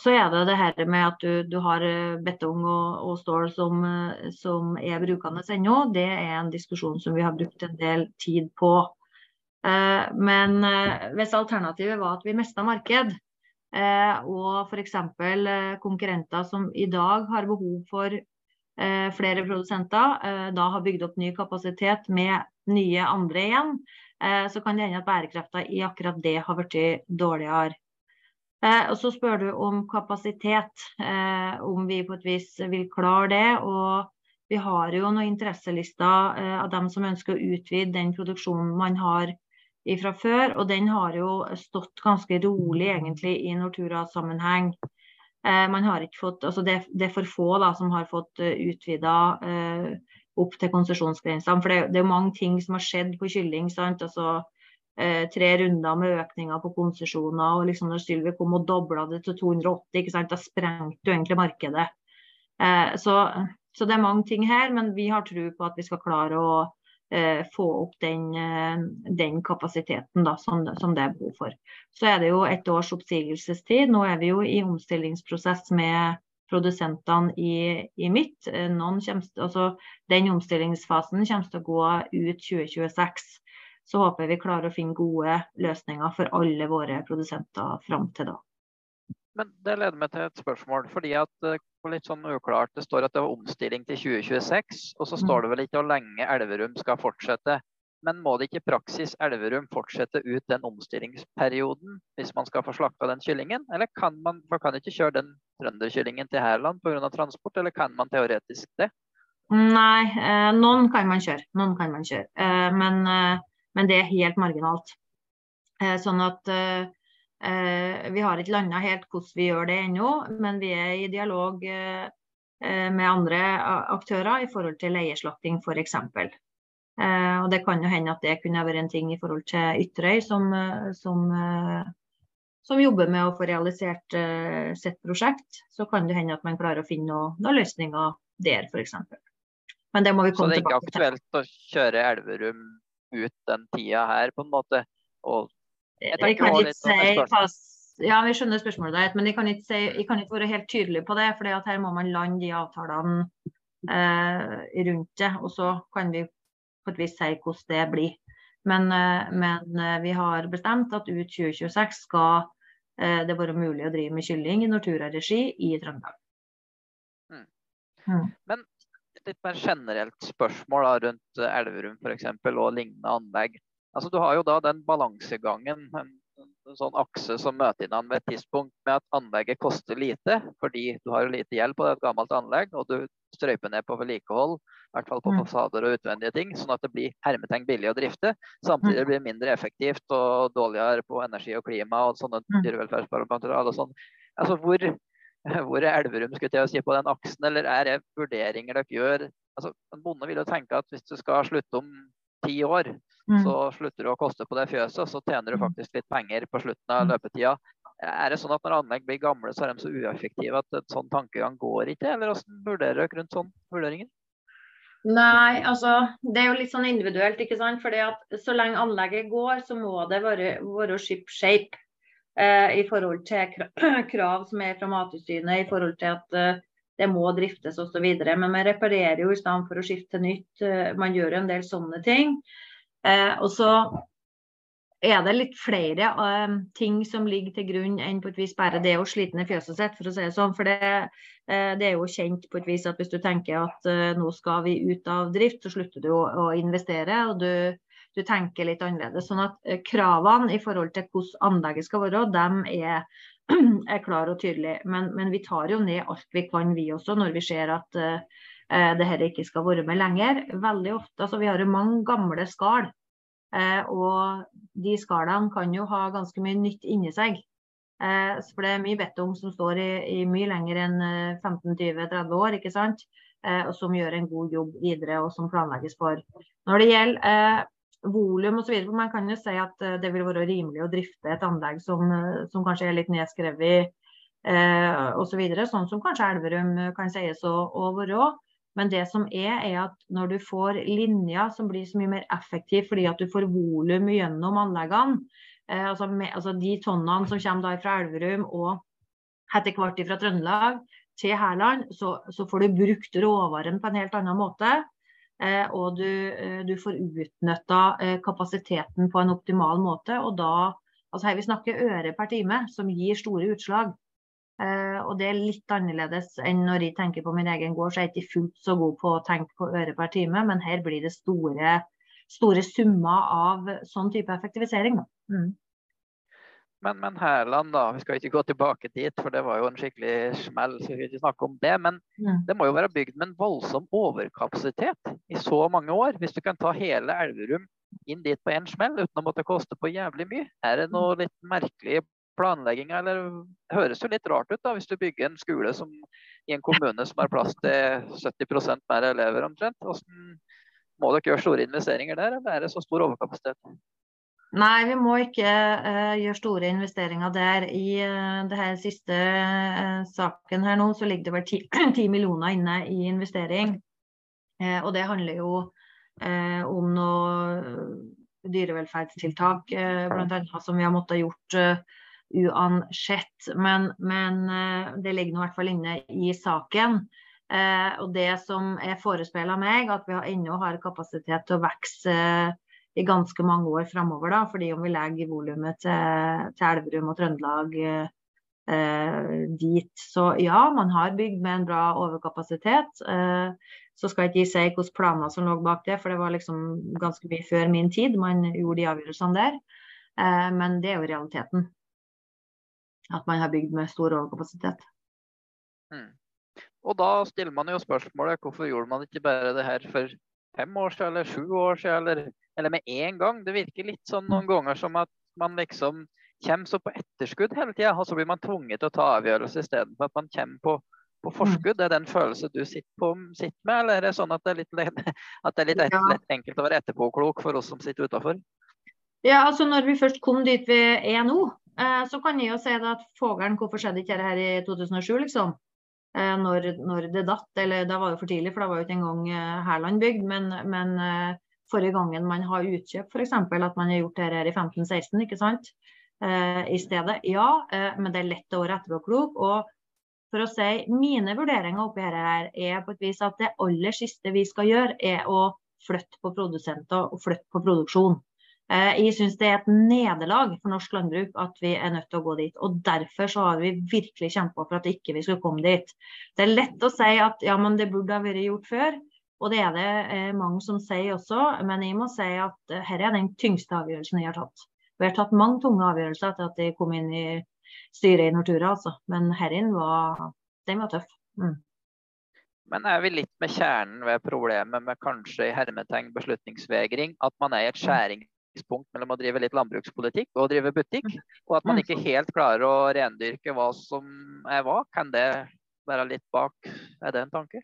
så er det det her med at du, du har eh, betong og, og stål som, eh, som, er brukende ennå. Det er en diskusjon som vi har brukt en del tid på. Eh, men hvis alternativet var at vi mista marked, og f.eks. konkurrenter som i dag har behov for Eh, flere produsenter eh, da har bygd opp ny kapasitet med nye andre igjen, eh, så kan det hende at bærekrafta i akkurat det har blitt dårligere. Og Så spør du om kapasitet, om vi på et vis vil klare det. og Vi har jo noen interesselister av dem som ønsker å utvide den produksjonen man har fra før. Og den har jo stått ganske rolig egentlig i Nortura-sammenheng. Eh, man har ikke fått, altså det, det, er for få da, som har fått uh, eh, utvida eh, opp til konsesjonsgrensene. For det, det, er mange ting som har skjedd på kylling. sant, altså Eh, Tre runder med økninger på konsesjoner. og liksom Når Sylvi kom og dobla det til 280, ikke sant, da sprengte du egentlig markedet. Eh, så, så, det er mange ting her, men vi har tro på at vi skal klare å få opp den, eh, den kapasiteten da, som, som, det er behov for. Så er det jo et års oppsigelsestid. Nå er vi jo i omstillingsprosess med produsentene i, i midt. Eh, kommer, altså, den omstillingsfasen kommer til å gå ut 2026. Så håper vi klarer å finne gode løsninger for alle våre produsenter fram til da. Men det leder meg til et spørsmål. fordi at det litt sånn uklart. Det står at det var omstilling til 2026, og så står det vel ikke hvor lenge Elverum skal fortsette. Men må det ikke i praksis Elverum fortsette ut den omstillingsperioden hvis man skal få slakta den kyllingen? Eller kan man, for kan ikke kjøre den trønderkyllingen til Hærland pga. transport, eller kan man teoretisk det? Nei, eh, noen kan man kjøre. Noen kan man kjøre. Eh, men, eh, men, det er helt marginalt. Eh, sånn at vi har ikke landa helt hvordan vi gjør det ennå, men vi er i dialog eh, eh, med andre aktører i forhold til leieslakting f.eks. Og det kan jo hende at det kunne vært en ting i forhold til Ytterøy, som, som, som jobber med å få realisert sitt prosjekt. Så kan det hende at man klarer å finne noen, noe løsninger der f.eks. Men det må vi komme tilbake til. Så det er ikke aktuelt å kjøre Elverum ut den tida her, på en måte? Og jeg kan ikke si fast ja, vi skjønner spørsmålet ditt, men jeg kan, si, jeg kan, ikke være helt tydelig på det. For her må man lande de avtalene eh, rundt det. Og så kan vi på et vis si hvordan det blir. Men, eh, men eh, vi har bestemt at ut 2026 skal eh, det være mulig å drive med kylling i Nortura-regi i Trøndelag. Mm. Mm. Men litt mer generelt spørsmål da, rundt Elverum f.eks. og lignende anlegg. Altså, du har jo da den balansegangen, en, en sånn akse som møter innan ved et tidspunkt med at anlegget koster lite, fordi du har lite gjeld på et gammelt anlegg, og du strøyper ned på vedlikehold, i hvert fall på mm. fasader og utvendige ting, sånn at det blir hermetegn billig å drifte. Samtidig mm. blir det mindre effektivt og dårligere på energi og klima og sånne mm. dyrevelferdsparametere. Sånn. Altså, hvor, hvor er Elverum skulle å si på den aksen, eller er det vurderinger dere gjør? Altså, en bonde vil jo tenke at hvis du skal slutte om ti år, mm. så slutter du å koste på det fjøset, og så tjener du mm. faktisk litt penger på slutten av mm. løpetida. Er det sånn at når anlegg blir gamle, så er de så ueffektive at en sånn tankegang går ikke? Eller hvordan vurderer dere rundt sånne vurderinger? Nei, altså det er jo litt sånn individuelt, ikke sant. Fordi at så lenge anlegget går, så må det være, være ship shape. Eh, I forhold til krav som er fra Mattilsynet, i forhold til at eh, det må driftes osv. Men man reparerer jo i stedet for å skifte nytt. Eh, man gjør en del sånne ting. Eh, og så er det litt flere uh, ting som ligger til grunn enn på et vis bare det å slite ned fjøset sitt, for å si det sånn. For det, uh, det, er jo kjent på et vis at hvis du tenker at uh, nå skal vi ut av drift, så slutter du å, å investere. og du, du, tenker litt annerledes. Sånn at kravene i forhold til hvordan anlegget skal være, dem er er klar og tydelig. Men, men, vi tar jo ned alt vi kan, vi også, når vi ser at uh, det her ikke skal være med lenger. Veldig ofte, altså Vi har jo mange gamle skall. Uh, og de skallene kan jo ha ganske mye nytt inni seg. Uh, for det er mye betong som står i, i mye lenger enn 15-20-30 år, ikke sant? og som gjør en god jobb videre, og som planlegges for. Når det gjelder volum osv. Man kan jo si at eh, det vil være rimelig å drifte et anlegg som, eh, som kanskje er litt nedskrevet eh, osv. Så videre, sånn som kanskje Elverum kan sies å, å være. Men det som er, er at når du får linjer som blir så mye mer effektive fordi at du får volum gjennom anleggene, eh, altså, med, altså, de tonnene som kommer fra Elverum og etter hvert fra Trøndelag til Hærland, så, så, får du brukt råvaren på en helt annen måte. Eh, og du, eh, du får utnytta eh, kapasiteten på en optimal måte. Og da altså her vi snakker øre per time, som gir store utslag. og det er litt annerledes enn når jeg tenker på min egen gård, så er jeg ikke fullt så god på å tenke på øre per time, men her blir det store, store summer av sånn type effektivisering. Mm. Men, men Hærland, da. Vi skal ikke gå tilbake dit, for det var jo en skikkelig smell. så vi skal ikke snakke om det, Men ja. det må jo være bygd med en voldsom overkapasitet i så mange år. Hvis du kan ta hele Elverum inn dit på én smell uten å måtte koste på jævlig mye. Er det noe litt merkelig planlegging, eller det høres jo litt rart ut da, hvis du bygger en skole som, i en kommune som har plass til 70% mer elever omtrent. Hvordan må dere gjøre store investeringer der, eller er det så stor overkapasitet? Nei, vi må ikke uh, gjøre store investeringer der. I uh, det her siste uh, saken her nå, så ligger det vel ti, millioner inne i investering. og det handler jo om noe dyrevelferdstiltak, uh, bl.a. som vi har måttet gjort uansett. Men, men det ligger nå i hvert fall inne i saken. og det som er forespeila meg, at vi ennå har kapasitet til å vokse i ganske mange år framover. fordi om vi legger volumet til, til Elverum og Trøndelag eh, dit. Så ja, man har bygd med en bra overkapasitet. Eh, så skal jeg ikke si hvilke planer som lå bak det, for det var liksom ganske mye før min tid man gjorde de avgjørelsene der. Eh, men det er jo realiteten. At man har bygd med stor overkapasitet. Mm. Og da stiller man jo spørsmålet hvorfor gjorde man ikke bare det her for fem år siden eller sju år siden, eller eller med en gang. Det virker litt sånn noen ganger som at man liksom kommer så på etterskudd hele tida, og så blir man tvunget til å ta avgjørelse istedenfor at man kommer på, på forskudd. Det er den følelsen du sitter, på, sitter, med, eller er det sånn at det er litt, at det er litt ja. lett, enkelt å være etterpåklok for oss som sitter utafor? Ja, altså når vi først kom dit vi er nå, eh, så kan jeg jo si at fogeren, hvorfor skjedde ikke dette her i 2007, liksom? Eh, når, når, det datt, eller da var det for tidlig, for da var jo ikke engang eh, Hærland bygd. Men, men forrige gangen man har utkjøp, f.eks. at man har gjort det her i 15-16. ikke sant? eh, i stedet. Ja, eh, men det er lett å være etterpåklok. Og for å si mine vurderinger oppi her er på et vis at det aller siste vi skal gjøre, er å flytte på produsenter og flytte på produksjon. Eh, jeg syns det er et nederlag for norsk landbruk at vi er nødt til å gå dit. og Derfor så har vi virkelig kjempa for at ikke vi skulle komme dit. Det er lett å si at ja, men det burde ha vært gjort før. Og det er det eh, mange som sier også, men jeg må si at uh, her er den tyngste avgjørelsen jeg har tatt. Vi har tatt mange tunge avgjørelser etter at jeg kom inn i styret i Nortura, altså. Men herren var, den var tøff. Mm. Men er vi litt med kjernen ved problemet med kanskje i hermetegn beslutningsvegring? At man er i et skjæringspunkt mellom å drive litt landbrukspolitikk og å drive butikk? Og at man ikke helt klarer å rendyrke hva som er hva? Kan det være litt bak? Er det en tanke?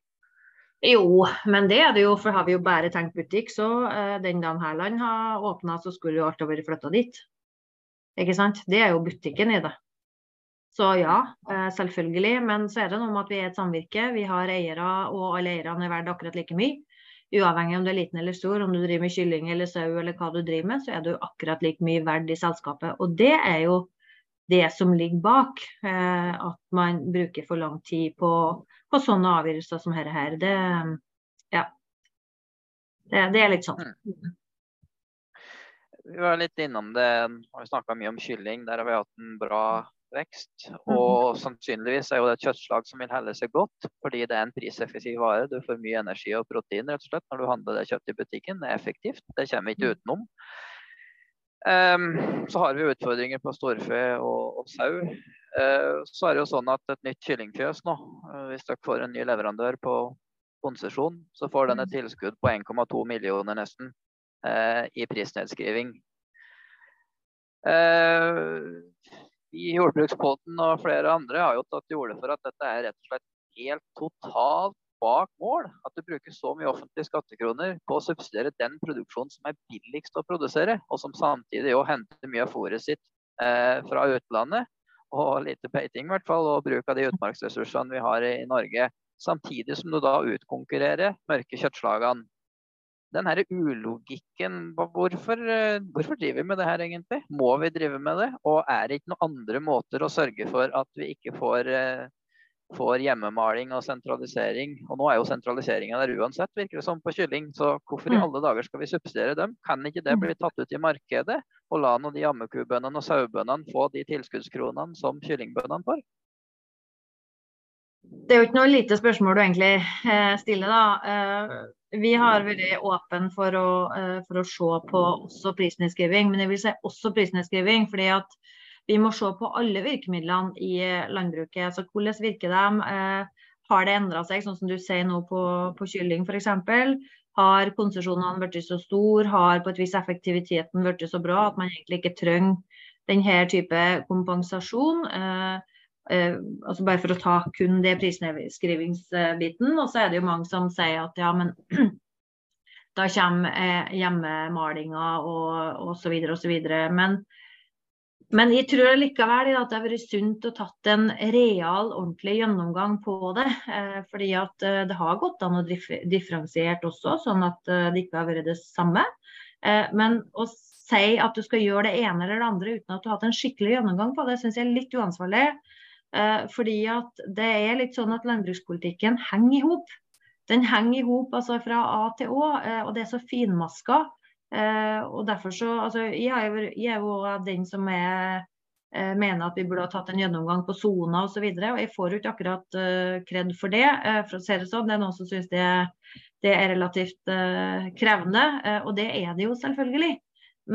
Jo, men det er det jo, for har vi jo bare tenkt butikk, så uh, den dagen Hærland har åpna, så skulle jo alt ha vært flytta dit. Ikke sant? Det er jo butikken i det. Så ja, eh, selvfølgelig. Men så er det noe med at vi er et samvirke. Vi har eiere, og alle eierne er verdt akkurat like mye. Uavhengig om du er liten eller stor, om du driver med kylling eller sau eller hva du driver med, så er du akkurat like mye verdt i selskapet. Og det er jo det som ligger bak eh, at man bruker for lang tid på, på sånne avgjørelser som dette her. Det, ja. Det, det, er litt sånn. Mm. Vi var litt innom det, vi snakka mye om kylling. Der har vi hatt en bra vekst. Og sannsynligvis er jo det et kjøttslag som vil helle seg godt, fordi det er en priseffektiv vare. Du får mye energi og protein rett og slett når du handler det kjøttet i butikken. Det er effektivt, det kommer vi ikke utenom. Um, så har vi utfordringer på storfe og, og sau. Uh, så er det jo sånn at et nytt kyllingfjøs nå, uh, hvis dere får en ny leverandør på konsesjon, så får den et tilskudd på 1,2 millioner nesten uh, i prisnedskriving. Uh, i Jordbrukspodden og flere andre har jo tatt til orde for at dette er rett og slett helt totalt bak mål. At du bruker så mye offentlige skattekroner på å subsidiere den produksjonen som er billigst å produsere, og som samtidig jo henter mye av fôret sitt eh, fra utlandet. Og lite peiting, i hvert fall, og bruk av de utmarksressursene vi har i Norge. Samtidig som du da utkonkurrerer mørke kjøttslagene den her ulogikken hvorfor, eh, hvorfor, driver vi med det her egentlig? Må vi drive med det? Og er det ikke noen andre måter å sørge for at vi ikke får, eh, får hjemmemaling og sentralisering? Og nå er jo sentraliseringa der uansett, virker det som, på kylling. Så hvorfor i mm. alle dager skal vi subsidiere dem? Kan ikke det bli tatt ut i markedet? Og la nå de ammekubøndene og sauebøndene få de tilskuddskronene som kyllingbøndene får? Det er jo ikke noe lite spørsmål du egentlig eh, stiller, da. Vi har vært åpne for, uh, for, å se på også prisnedskriving, men jeg vil si også prisnedskriving. fordi at vi må se på alle virkemidlene i eh, landbruket. altså Hvordan virker de? Uh, har det endra seg, sånn som du sier nå på, på kylling f.eks.? Har konsesjonene blitt så store? Har på et vis effektiviteten blitt så bra at man egentlig ikke trenger denne type kompensasjon? Uh, Uh, altså bare for å ta kun det prisnedskrivingsbiten. Og så er det jo mange som sier at ja, men da kommer eh, hjemmemalinga og osv. osv. Men, men jeg tror likevel at det har vært sunt å tatt en real, ordentlig gjennomgang på det. Eh, fordi at eh, det har gått an å differensiert også, sånn at eh, det ikke har vært det samme. Eh, men å si at du skal gjøre det ene eller det andre uten at du har hatt en skikkelig gjennomgang på det, syns jeg er litt uansvarlig. Eh, fordi at det er litt sånn at landbrukspolitikken henger i hop. Den henger i hop altså fra A til Å, eh, og det er så finmaska. Eh, og derfor så, altså, jeg, er, jo den som er, mener at vi burde ha tatt en gjennomgang på sona osv. Jeg får jo ikke akkurat uh, kred for det. Uh, for å se Det sånn. Det er noen som syns det, det, er relativt uh, krevende, og det er det jo selvfølgelig.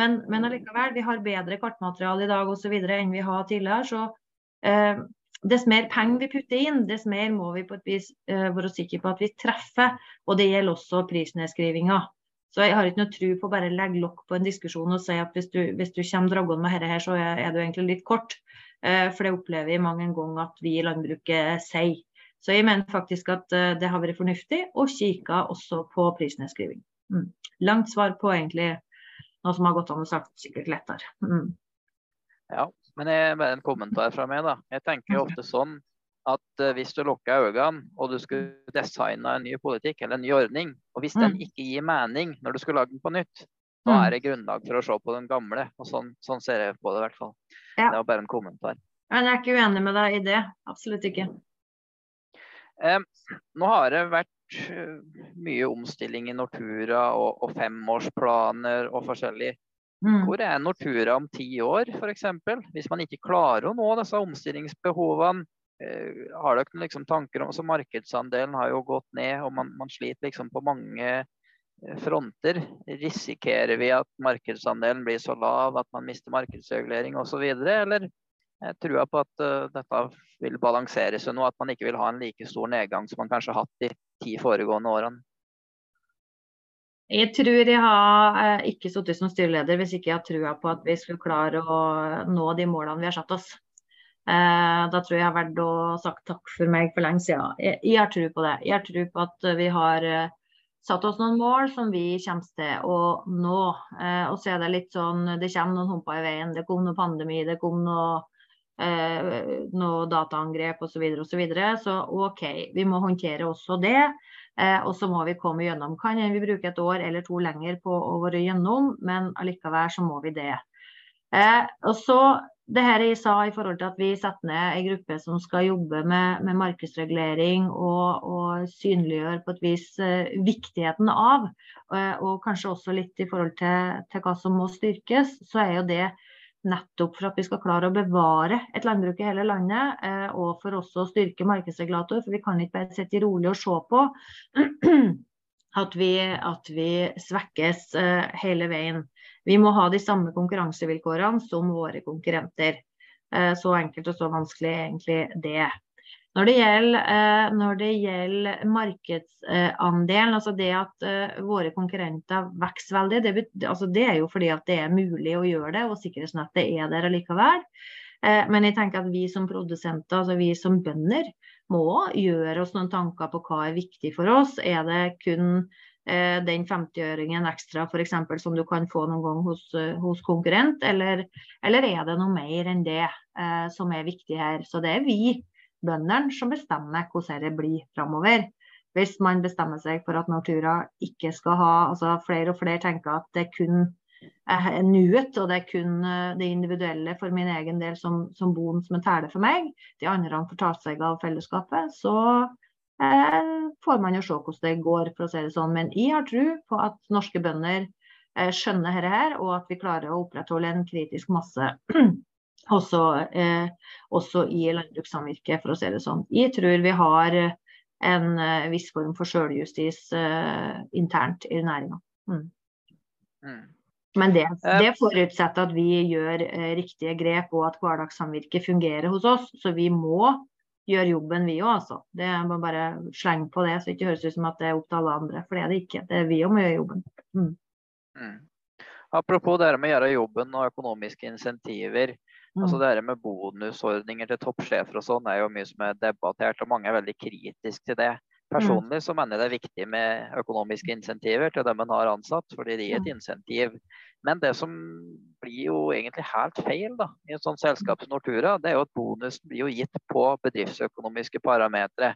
Men, men allikevel, vi har bedre kartmateriale i dag videre enn vi har tidligere. så dess mer penger vi putter inn, dess mer må vi på et vis uh, være sikre på at vi treffer. Og det gjelder også prisnedskrivinga. Så jeg har ikke noe tro på å bare legge lokk på en diskusjon og si at hvis du, hvis du kommer dragende med dette her, så er, du egentlig litt kort. Uh, for det opplever jeg mange ganger at vi i landbruket sier. Så jeg mener faktisk at uh, det har vært fornuftig å kikke også på prisnedskriving. Mm. Langt svar på egentlig noe som har gått an å sagt sikkert lettere. Mm. Ja, men jeg, bare en kommentar fra meg. da. Jeg tenker jo ofte sånn at uh, hvis du lukker øynene og du skulle designe en ny politikk eller en ny ordning, og hvis den mm. ikke gir mening når du skulle lage den på nytt, Da mm. er det grunnlag for å se på den gamle. og Sånn, sånn ser jeg på det i hvert fall. Ja. Det var bare en kommentar. Men Jeg er ikke uenig med deg i det. Absolutt ikke. Eh, nå har det vært eh, mye omstilling i Nortura og, og femårsplaner og forskjellig. Mm. Hvor er Nortura om ti år, f.eks.? Hvis man ikke klarer å nå disse omstillingsbehovene, eh, har dere liksom tanker om så Markedsandelen har jo gått ned, og man, man sliter liksom på mange Eh, fronter. Risikerer vi at markedsandelen blir så lav at man mister markedsregulering osv., eller tror jeg på at uh, dette vil balansere seg nå, at man ikke vil ha en like stor nedgang som man kanskje har hatt de ti foregående årene? Jeg tror jeg har eh, ikke sittet som styreleder hvis ikke jeg har trua på at vi skulle klare å nå de målene vi har satt oss. Eh, da tror jeg jeg har vært å sagt takk for meg for lenge siden. Jeg, jeg har tro på det. Jeg har tro på at vi har eh, satt oss noen mål som vi kommer til å nå. Og så er det litt sånn Det kommer noen humper i veien. Det kom noe pandemi, det kom noe, noe dataangrep osv. Så, og så, så OK, vi må håndtere også det. Eh, og så må vi komme gjennom. Kan vi bruke et år eller to lenger på å være gjennom, men allikevel så må vi det. Eh, og så det her jeg sa i forhold til at vi setter ned en gruppe som skal jobbe med, med markedsregulering og, og synliggjøre på et vis eh, viktigheten av, uh, og kanskje også litt i forhold til, til, hva som må styrkes, så er jo det nettopp for at vi skal klare å bevare et landbruk i hele landet, uh, og for også å styrke markedsregulator. For vi kan ikke bare sitte rolig og se på at vi, at vi svekkes hele veien. Vi må ha de samme konkurransevilkårene som våre konkurrenter. Eh, så enkelt og så vanskelig egentlig det. Når det gjelder, eh, når det gjelder markedsandelen, altså det at eh, våre konkurrenter vokser veldig, det, altså det, er jo fordi at det er mulig å gjøre det, og sikkerhetsnettet er der allikevel. Men jeg tenker at vi som produsenter, altså vi som bønder, må gjøre oss noen tanker på hva er viktig for oss. Er det kun Eh, den 50-øringen ekstra eksempel, som du kan få noen gang hos, eh, hos konkurrent, eller, eller, er det noe mer enn det eh, som er viktig her. Så det er vi bøndene som bestemmer hvordan det blir framover. Hvis man bestemmer seg for at Nortura ikke skal ha altså Flere og flere tenker at det er kun er nuet, og det er kun eh, det individuelle for min egen del som, som bonden som teller for meg. De andre får ta seg av fellesskapet. Så Eh, får man jo se hvordan det går, for å si det sånn. Men jeg har tro på at norske bønder eh, skjønner dette her, og at vi klarer å opprettholde en kritisk masse også, eh, også i landbrukssamvirket, for å si det sånn. Jeg tror vi har en viss form for sjøljustis internt i næringa. Mm. Mm. Men det, det, forutsetter at vi gjør riktige grep og at hverdagssamvirket fungerer hos oss. Så vi må gjøre jobben, vi òg, altså. Det er bare slenge på det, så det ikke høres ut som at det er opp til alle andre. For det er det ikke. Det er vi òg må gjøre jobben. Mm. Mm. Apropos det med å gjøre jobben og økonomiske insentiver. Mm. altså Det med bonusordninger til toppsjefer og sånn er jo mye som er debattert, og mange er veldig kritiske til det. Personlig så mener jeg det er viktig med økonomiske insentiver til dem en har ansatt, fordi det er et insentiv. Men det som blir jo egentlig helt feil da, i et sånt selskap som Nortura, det er jo at bonusen blir jo gitt på bedriftsøkonomiske parametere.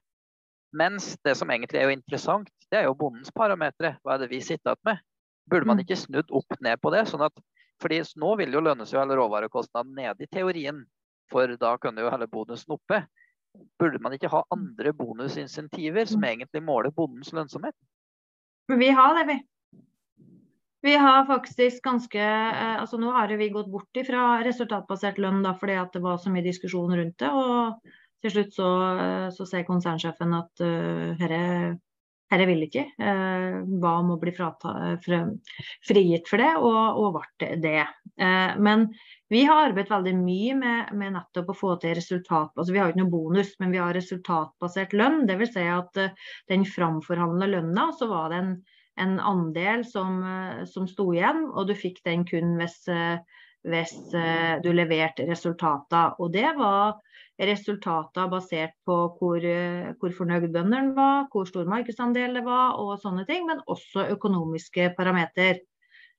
Mens det som egentlig er jo interessant, det er jo bondens parametere. Hva er det vi sitter igjen med? Burde man mm. ikke snudd opp ned på det? sånn at, fordi nå vil jo lønnes jo hele råvarekostnaden nede i teorien, for da kunne jo hele bonusen oppe. Burde man ikke ha andre bonusinsentiver som egentlig måler bondens lønnsomhet? Vi har det, vi. Vi har faktisk ganske eh, altså Nå har vi gått bort fra resultatbasert lønn da, fordi det var så mye diskusjon rundt det. og Til slutt så, eh, så ser konsernsjefen at uh, herre vil ikke. Eh, ba om å bli frata, frigitt for det, og, og ble det. Eh, men vi har arbeidet veldig mye med, med, nettopp å få til resultat. Altså, vi har ikke noe bonus, men vi har resultatbasert lønn. Dvs. Si at den framforhandla lønna, så var det en, en andel som, som sto igjen, og du fikk den kun hvis, hvis du leverte resultater. Og det var resultater basert på hvor, hvor fornøyd bøndene var, hvor stor markedsandel det var og sånne ting, men også økonomiske parameter.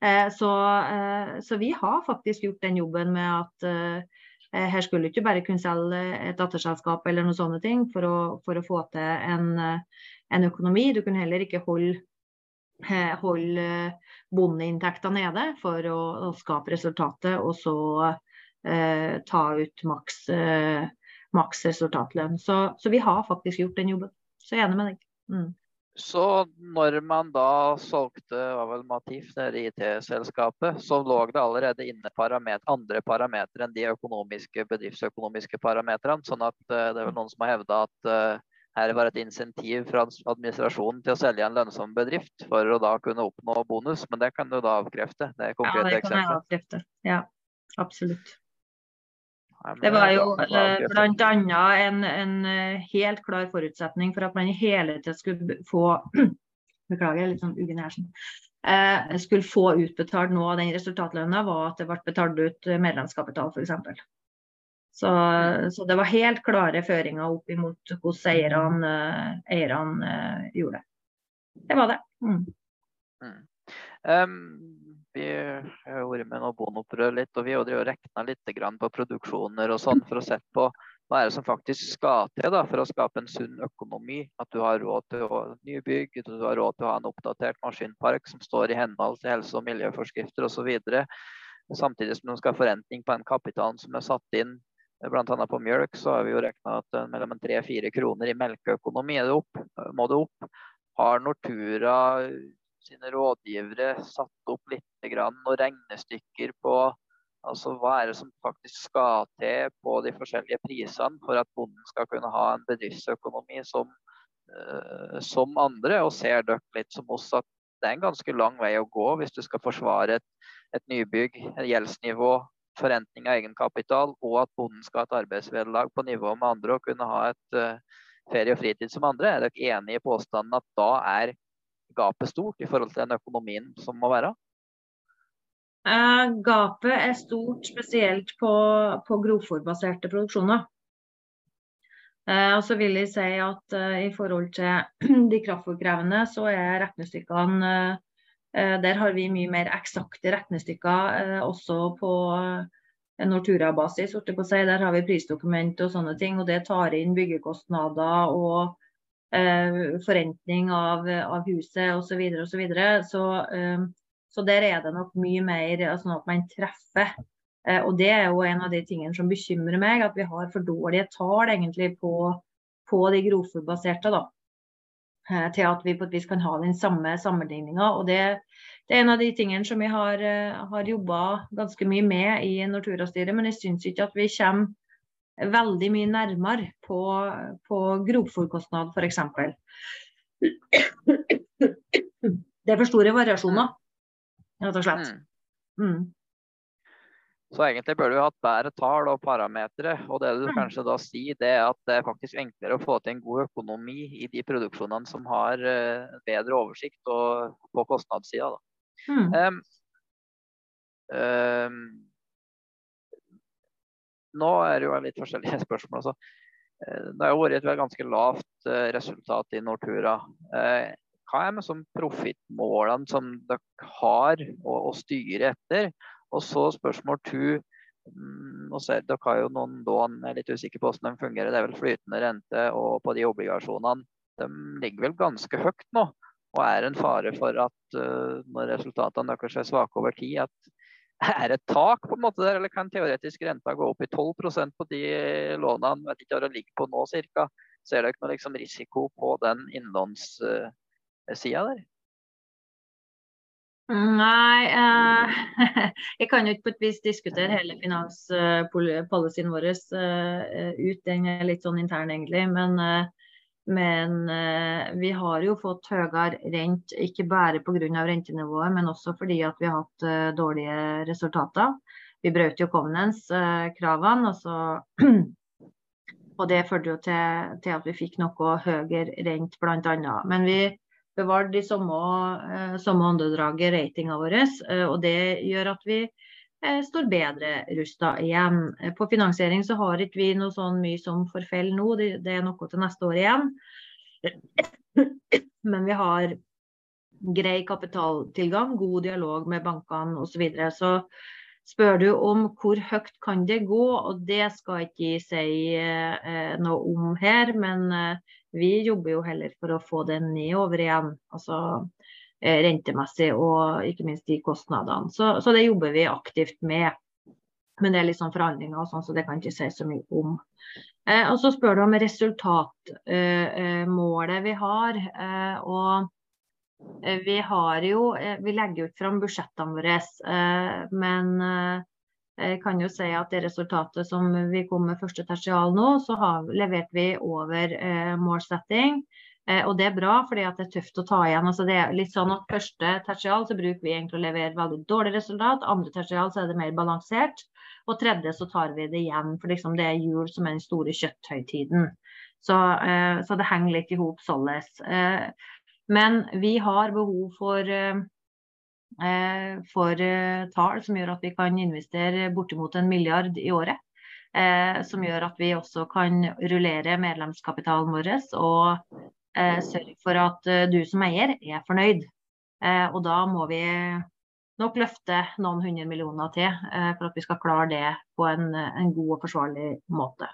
Eh, så, eh, så, vi har faktisk gjort den jobben med at eh, her skulle du ikke bare kunne selge et datterselskap eller noen sånne ting for å, for å få til en, en, økonomi. Du kunne heller ikke holde holde bondeinntekta nede for å, å, skape resultatet, og så eh, ta ut maks, eh, maks resultatlønn. Så, så, vi har faktisk gjort den jobben. Så jeg er enig med deg. Mm. Så når man da solgte var vel Matif, det IT-selskapet, så lå det allerede inne paramet andre parametere enn de økonomiske, bedriftsøkonomiske parametrene. Sånn at uh, det er vel noen som har hevda at her var et insentiv fra administrasjonen til å selge en lønnsom bedrift for å da kunne oppnå bonus. Men det kan du da avkrefte? Det er konkrete ja, det kan jeg avkrefte. Ja, absolutt. Det var jo eh, bl.a. En, en eh, helt klar forutsetning for at man i hele tiden skulle få Beklager, litt sånn uggen. Eh, skulle få utbetalt noe av den resultatlønna, var at det ble betalt ut medlemskapital, f.eks. Så, så det var helt klare føringer opp imot hvordan eierne, eierne gjorde det. Det var det. Mm. Mm. Um, vi har vært med noe bondeopprør litt, og vi har regna litt på produksjoner og sånn for å se på hva er det som faktisk skal til da, for å skape en sunn økonomi. At du har råd til å nybygg, at du har råd til å ha en oppdatert maskinpark som står i henhold til helse- og miljøforskrifter osv. Samtidig som du skal ha forrentning på den kapitalen som er satt inn. Bl.a. på mjølk så har vi jo regna at mellom 3-4 kroner i melkeøkonomi det opp, må det opp. Har Nortura sine rådgivere satt opp litt grann, og regnestykker på altså hva er det som faktisk skal til på de forskjellige prisene for at bonden skal kunne ha en bedriftsøkonomi som, som andre. Og ser dere litt som oss at det er en ganske lang vei å gå hvis du skal forsvare et, et nybygg, et gjeldsnivå, forrentning av egenkapital, og at bonden skal ha et arbeidsvederlag på nivå med andre og kunne ha et uh, ferie og fritid som andre. Er dere enig i påstanden at da er gapet stort i forhold til den økonomien som må være? Uh, gapet er stort spesielt på, på grovfòrbaserte produksjoner. Uh, og så vil jeg si at uh, i forhold til de kraftfòrkrevende, så er regnestykkene Der har vi mye mer eksakte regnestykker også på Nortura-basis. Der har vi prisdokument og sånne ting, og det tar inn byggekostnader og Eh, forrentning av, av huset osv. Så, videre, og så, videre. så, eh, så der er det nok mye mer sånn at man treffer. Eh, og det er jo en av de tingene som bekymrer meg, at vi har for dårlige tall egentlig på, på de grovfòrbaserte. Da til at vi på et vis kan ha den samme sammenligninga. Og det, det, er en av de tingene som vi har, har jobba ganske mye med i Nortura-styret, men jeg syns ikke at vi kommer veldig mye nærmere på, på grovfòrkostnad f.eks. Det er for store variasjoner, rett og slett. Mm. Så egentlig du ha hatt bedre tall og parametere. Og det du mm. kanskje da sier, det er at det er faktisk enklere å få til en god økonomi i de produksjonene som har uh, bedre oversikt og, på kostnadssida. Mm. Um, um, nå er det jo litt forskjellige spørsmål. Altså. Det har jo vært et ganske lavt eh, resultat i Nortura. Eh, hva er med sånn profittmålene som dere har å, å, styre etter? Og så spørsmål to. Nå ser, dere har jo noen lån, jeg er litt usikker på hvordan de fungerer. Det er vel flytende rente og på de obligasjonene. De ligger vel ganske høyt nå. Og er en fare for at uh, når resultatene deres er svake over tid, at er det et tak på en måte der, eller kan teoretisk renta gå opp i 12% på de lånene? Vet ikke hva det ligger på nå cirka. Ser dere noe liksom risiko på den innlånssida der? Nei, eh, jeg kan jo ikke på et vis diskutere hele finanspolicyen vår eh, ut. Den er litt sånn intern, egentlig. Men eh, men eh, vi har jo fått høyere rent, ikke bare pga. rentenivået, men også fordi at vi har hatt dårlige resultater. Vi brøt jo Covenance-kravene, og, og det førte jo til, til, at vi fikk noe høyere rent, bl.a. Men vi bevarte de samme, eh, samme åndedraget ratinga vår, eh, og det gjør at vi Eh, står bedre rusta igjen. På finansiering så har ikke vi noe sånn mye som forfell nå, det, er noe til neste år igjen. Men vi har grei kapitaltilgang, god dialog med bankene osv. Så, videre. så spør du om hvor høyt kan det gå, og det skal ikke si noe om her. Men vi jobber jo heller for å få det nedover igjen. Altså, rentemessig og ikke minst de kostnadene. Så, så, det jobber vi aktivt med. Men det er litt sånn forhandlinger og sånn, så det kan ikke si så mye om. Eh, og så spør du om resultatmålet eh, vi har. Eh, og vi har jo Vi legger ut fram budsjettene våre, men jeg kan jo si at det resultatet som vi kom med første tertial nå, så har, leverte vi over målsetting. og det er bra, fordi det er tøft å ta igjen. Altså det er litt sånn at Første tertial så bruker vi egentlig å levere veldig dårlig resultat. Andre tertial så er det mer balansert. Og tredje så tar vi det igjen, for liksom det er jul som er den store kjøtthøytiden. Så, eh, så det henger litt i hop således. Eh, men vi har behov for, eh, for tall som gjør at vi kan investere bortimot en milliard i året. som gjør at vi også kan rullere medlemskapitalen vår og sørge for at du som eier er fornøyd. og da må vi nok løfte noen hundre millioner til eh, for at vi skal klare det på en, en, god og forsvarlig måte.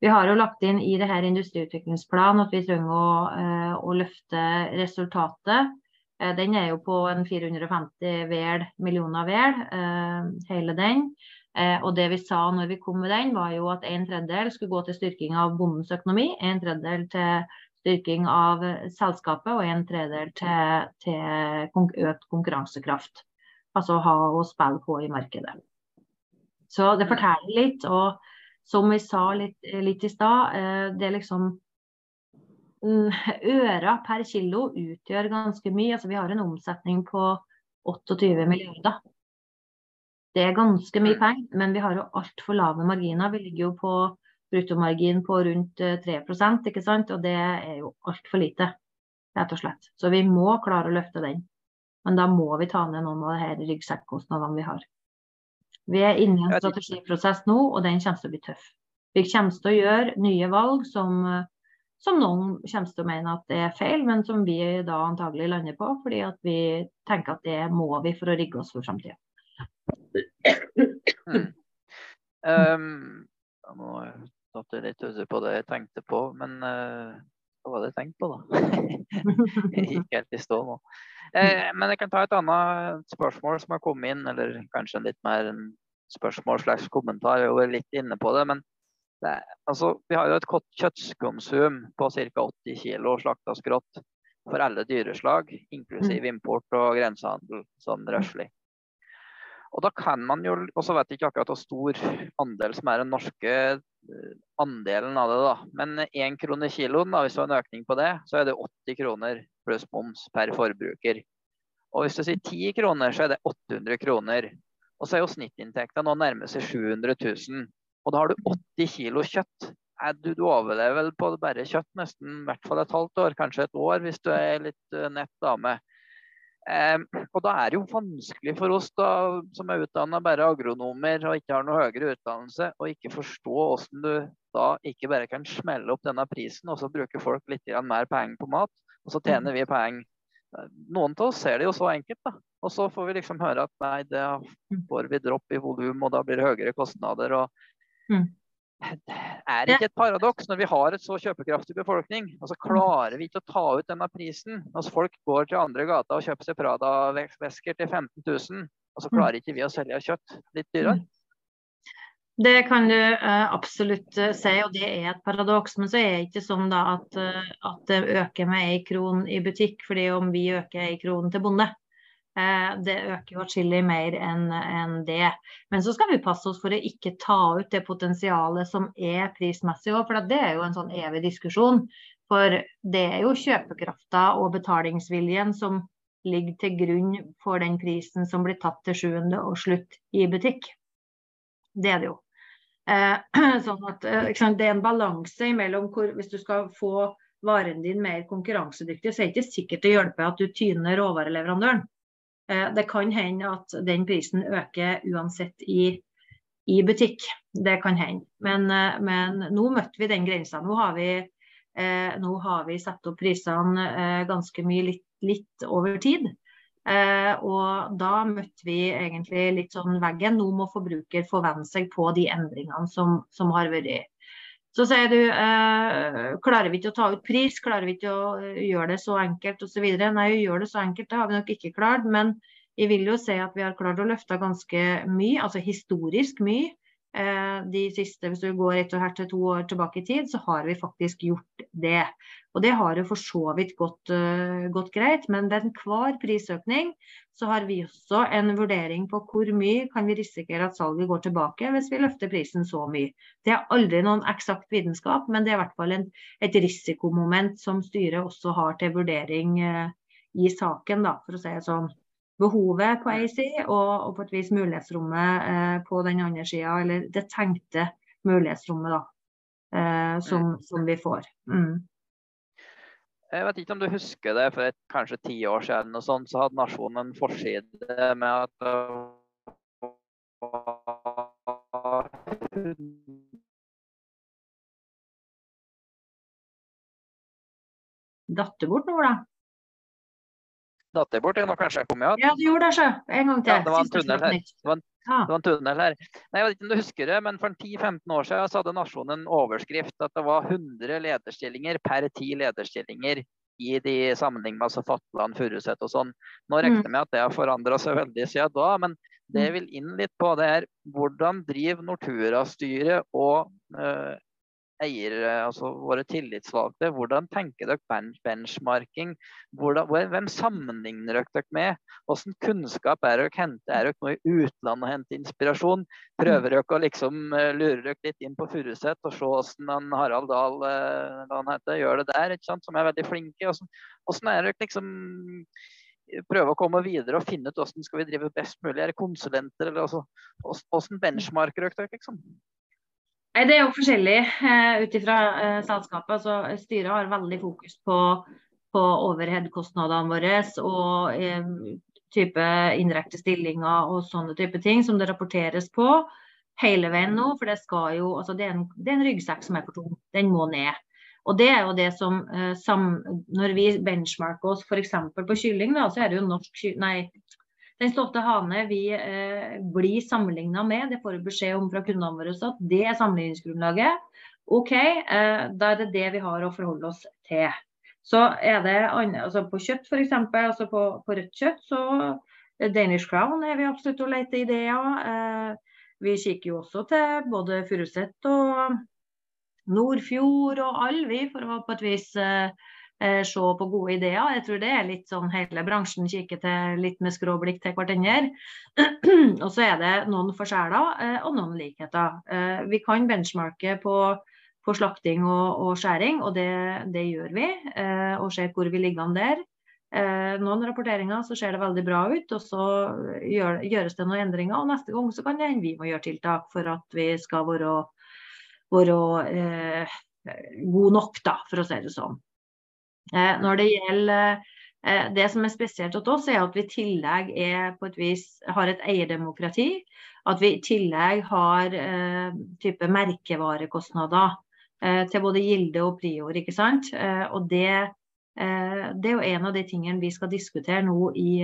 Vi har jo lagt inn i det her industriutviklingsplanen at vi trenger å, eh, å løfte resultatet. Eh, den er jo på en 450 vel, millioner vel, hele den. Og det vi sa når vi kom med den, var jo at en tredjedel skulle gå til styrking av bondens økonomi, en tredjedel til styrking av selskapet og en tredjedel til, til økt konkurransekraft altså ha å spille på i markedet. Så det forteller litt. Og som vi sa litt, litt i stad, eh, det er liksom Øra per kilo utgjør ganske mye. Altså, vi har en omsetning på 28 milliarder. Det er ganske mye mm. penger, men vi har jo altfor lave marginer. Vi ligger jo på bruttomargin på rundt 3 eh, ikke sant? og det er jo altfor lite, rett og slett. Så vi må klare å løfte den. Men da må vi ta ned noen av de ryggsekkostnadene vi har. Vi er inne i en strategiprosess nå, og den kommer til å bli tøff. Vi kommer til å gjøre nye valg som, som noen kommer til å mene at det er feil, men som vi da antagelig lander på, fordi at vi tenker at det må vi for å rigge oss for framtida. Mm. Um, nå satt jeg litt usikker på det jeg tenkte på, men uh, hva var det jeg tenkte på, da? jeg gikk helt i stå nå. Uh, men jeg kan ta et annet spørsmål som har kommet inn, eller kanskje en litt mer en spørsmål slags kommentar. Jeg var litt inne på det. men det, altså, Vi har jo et kjøttkonsum på ca. 80 kg slakta skrått for alle dyreslag, inklusiv mm. import og grensehandel, sånn røslig. Og da kan man jo, og så vet jeg ikke akkurat hvor stor andel som er den norske eh, andelen av det, da. Men én krone kiloen, da, hvis det var en økning på det, så er det 80 kroner pluss moms per forbruker. Og hvis du sier 10 kroner, så er det 800 kroner. Og så er jo snittinntekta nå nærmer seg 700 000. Og da har du 80 kilo kjøtt. Du, du overlever vel på bare kjøtt nesten i hvert fall et halvt år, kanskje et år, hvis du er litt eh, nett dame. Um, og da er det jo vanskelig for oss da, som er utdanna bare agronomer og ikke har noe høyere utdannelse, å ikke forstå hvordan du da ikke bare kan smelle opp denne prisen, og så bruker folk litt mer penger på mat, og så tjener mm. vi penger. Noen av oss ser det jo så enkelt, da. Og så får vi liksom høre at nei, det får vi dropp i volum, og da blir det høyere kostnader. og mm. Er det ikke et paradoks når vi har et så kjøpekraftig befolkning, og så klarer vi ikke å ta ut denne prisen? Når Folk går til andre gata og kjøper seg Prada-vesker til 15 000, og så klarer ikke vi å selge kjøtt litt dyrere? Det kan du uh, absolutt uh, si, og det er et paradoks. Men så er det ikke sånn da at, uh, at det øker med ei kron i butikk fordi om vi øker ei kron til bonde. Det øker jo atskillig mer enn en det. Men så skal vi passe oss for å ikke ta ut det potensialet som er prismessig òg, for det er jo en sånn evig diskusjon. For det er jo kjøpekrafta og betalingsviljen som ligger til grunn for den prisen som blir tatt til sjuende og slutt i butikk. Det er det jo. Eh, sånn at, eh, det er en balanse mellom hvor hvis du skal få varen din mer konkurransedyktig, så er det ikke sikkert det hjelper at du tyner råvareleverandøren. Eh, det kan hende at den prisen øker uansett i, i butikk. Det kan hende. Men, men, nå møtte vi den grensa. Nå har vi, nå har vi satt opp prisene ganske mye litt, litt over tid. Eh, og da møtte vi egentlig litt sånn veggen. Nå må forbruker forvente seg på de endringene som, som har vært. Så sier du eh, klarer vi ikke å ta ut pris, klarer vi ikke å eh, gjøre det så enkelt osv. Nei, å gjøre det så enkelt det har vi nok ikke klart. Men jeg vil jo si at vi har klart å løfte ganske mye, altså historisk mye. Eh, de siste, Hvis du går et og til to år tilbake i tid, så har vi faktisk gjort det. Og det har jo for så vidt gått, uh, gått greit, men ved enhver prisøkning så har vi også en vurdering på hvor mye kan vi risikere at salget går tilbake hvis vi løfter prisen så mye. Det er aldri noen eksakt vitenskap, men det er i hvert fall en, et risikomoment som styret også har til vurdering uh, i saken, da, for å si det sånn. Behovet på ei side og, og, på et vis mulighetsrommet eh, på den andre sida, eller det tenkte mulighetsrommet da, som, som, vi får. Mm. Jeg vet ikke om du husker det, for et, kanskje ti år siden og sånt, så hadde Nasjonen en forside med at Datt du bort nå, da? Datt det bort? Nå kanskje jeg kom igjen? Ja, du gjorde det, sjø. En gang til. Ja, det var en tunnel her. Det var en det var en tunnel her. Nei, jeg vet ikke om du husker det, men For 10-15 år siden så hadde Nasjonen en overskrift at det var 100 lederstillinger per 10 lederstillinger i de sammenligningene, altså Fatland, Furuset og sånn. Nå regner jeg med at det har forandra seg veldig siden da, men det jeg vil inn litt på, det er hvordan driver Nortura-styret og uh, eiere, altså våre tillitsvalgte, hvordan tenker dere benchmarking? Hvordan, hvem sammenligner dere med? Hvilken kunnskap er dere henter? Er dere nå i utlandet og henter inspirasjon? Prøver dere å liksom uh, lure dere litt inn på Furuset og se hvordan Harald Dahl han heter, gjør det der, som er veldig flinke? Hvordan er dere liksom prøve å komme videre og finne ut hvordan skal vi drive best mulig? Er det konsulenter, eller altså, hvordan benchmarker dere? Liksom? Nei, Det er jo forskjellig eh, ut ifra eh, selskapet. Altså, styret har veldig fokus på, på overhead-kostnadene våre og eh, type indirekte stillinger og sånne type ting som det rapporteres på hele veien nå. For det, jo, altså, det, er, en, det er en ryggsekk som er for tung. Den må ned. Og det er jo det som eh, Når vi benchmarker oss f.eks. på kylling, da, så er det jo norsk nei, den stolte hane vi eh, blir sammenligna med, det får vi beskjed om fra kundene våre at det er sammenligningsgrunnlaget. OK, eh, da er det det vi har å forholde oss til. Så er det altså på kjøtt f.eks., altså på, på, rødt kjøtt, så eh, Danish Crown er vi absolutt å lete ideer. Eh, vi kikker jo også til både Furuset og Nordfjord og alle, vi, for å på et vis eh, se på gode ideer. Jeg tror det er litt sånn hele bransjen kikker til litt med skråblikk til hverandre. og så er det noen forskjeller eh, og noen likheter. Eh, vi kan benchmarke på, på slakting og, og, skjæring, og det, det gjør vi. Eh, og ser hvor vi ligger an der. Eh, noen rapporteringer så ser det veldig bra ut, og så gjør, gjøres det noen endringer. Og neste gang så kan det hende vi må gjøre tiltak for at vi skal være, være eh, gode nok, da, for å si det sånn. Eh, når det gjelder eh, det som er spesielt hos oss, er at vi i tillegg er på et vis har et eierdemokrati. At vi i tillegg har eh, type merkevarekostnader eh, til både Gilde og Prior. ikke sant? Eh, og det, eh, det, er jo en av de tingene vi skal diskutere nå i,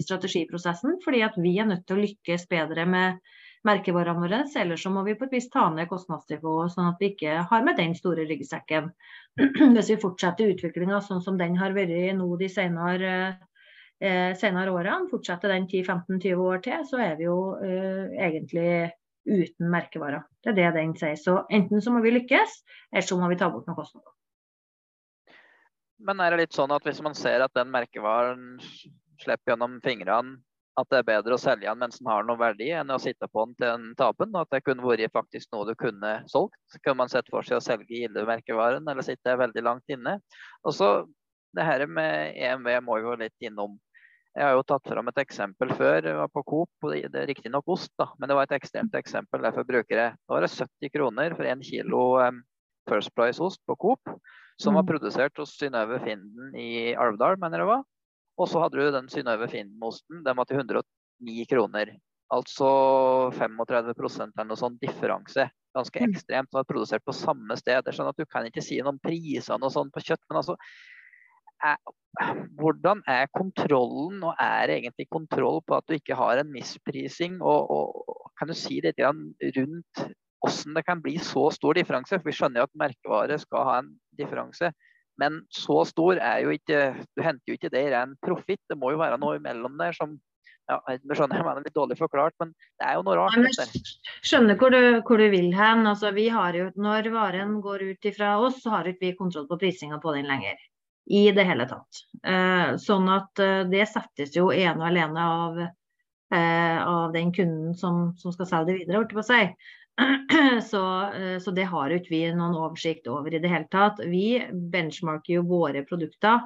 strategiprosessen. fordi at vi er nødt til å lykkes bedre med merkevarene våre. Eller så må vi på et vis ta ned kostnadsnivået, sånn at vi ikke har med den store ryggsekken. Hvis vi fortsetter utviklinga sånn som den har vært nå de senere, eh, senere årene, fortsetter den 10-15-20 år til, så er vi jo eh, egentlig uten merkevarer. Det er det den sier. Så enten så må vi lykkes, eller så må vi ta bort noen kostnader. Men er det litt sånn at hvis man ser at den merkevaren slipper gjennom fingrene at det er bedre å selge den mens den har noe verdi, enn å sitte på den til en tapen. At det kunne vært faktisk noe du kunne solgt. Kunne man sett for seg å selge Gilde-merkevaren, eller sitte veldig langt inne. Og så det her med EMV må jo litt innom. Jeg har jo tatt fram et eksempel før. Jeg var på Coop, det er riktignok ost, da, men det var et ekstremt eksempel. Derfor bruker jeg Nå var det 70 kroner for 1 kilo um, First Price-ost på Coop, som var mm. produsert hos Synnøve Finden i Alvdal, mener jeg det var. Og så hadde du den Synnøve Finn-osten. Den var til 109 kroner. Altså 35 eller noe sånn differanse. Ganske mm. ekstremt. Den var produsert på samme sted. Jeg skjønner sånn at Du kan ikke si noe om prisene og sånn på kjøtt, men altså er, Hvordan er kontrollen, og er det egentlig kontroll på at du ikke har en misprising? Og, og kan du si litt rundt hvordan det kan bli så stor differanse. For vi skjønner jo at merkevare skal ha en differanse. Men så stor er jo ikke Du henter jo ikke det i ren profitt. Det må jo være noe imellom der som ja, jeg skjønner jeg mener litt dårlig forklart, men det er jo noe rart. Jeg skjønner hvor du, hvor du, vil hen. Altså, vi har jo, når varen går ut fra oss, så har ikke vi kontroll på prisinga på den lenger. I det hele tatt. Eh, sånn at eh, det settes jo ene og alene av, eh, av den kunden som, som, skal selge det videre, holdt på å si. Så, eh, så, det har jo ikke vi noen oversikt over i det hele tatt. Vi benchmarker jo våre produkter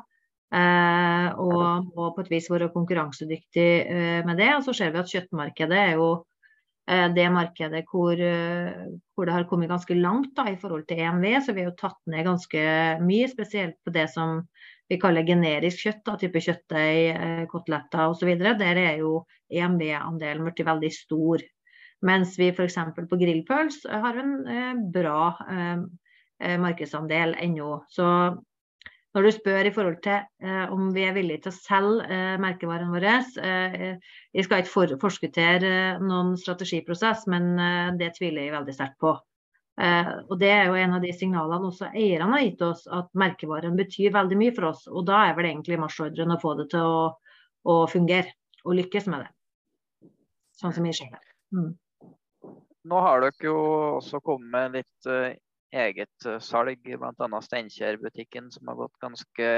Uh, og må på et vis være konkurransedyktig uh, med det. Og så ser vi at kjøttmarkedet er jo uh, det markedet hvor, hvor, det har kommet ganske langt da, i forhold til EMV. Så vi har jo tatt ned ganske mye, spesielt på det som vi kaller generisk kjøtt, da, type kjøttdeig, koteletter osv. Der er jo EMV-andelen blitt veldig stor. Mens vi f.eks. på grillpøls har en eh, bra eh, eh, markedsandel ennå. Så når du spør i forhold til eh, om vi er villige til å selge eh, merkevaren vår eh, Jeg skal ikke for, forskuttere noen strategiprosess, men det tviler jeg veldig sterkt på. og Det er jo en av de signalene også eierne har gitt oss, at merkevaren betyr veldig mye for oss. Og da er vel egentlig marsjordren å få det til å, å fungere og lykkes med det. Sånn som vi ser det. Mm. Nå har dere jo også kommet med litt uh, eget uh, salg, bl.a. Steinkjer-butikken, som har gått ganske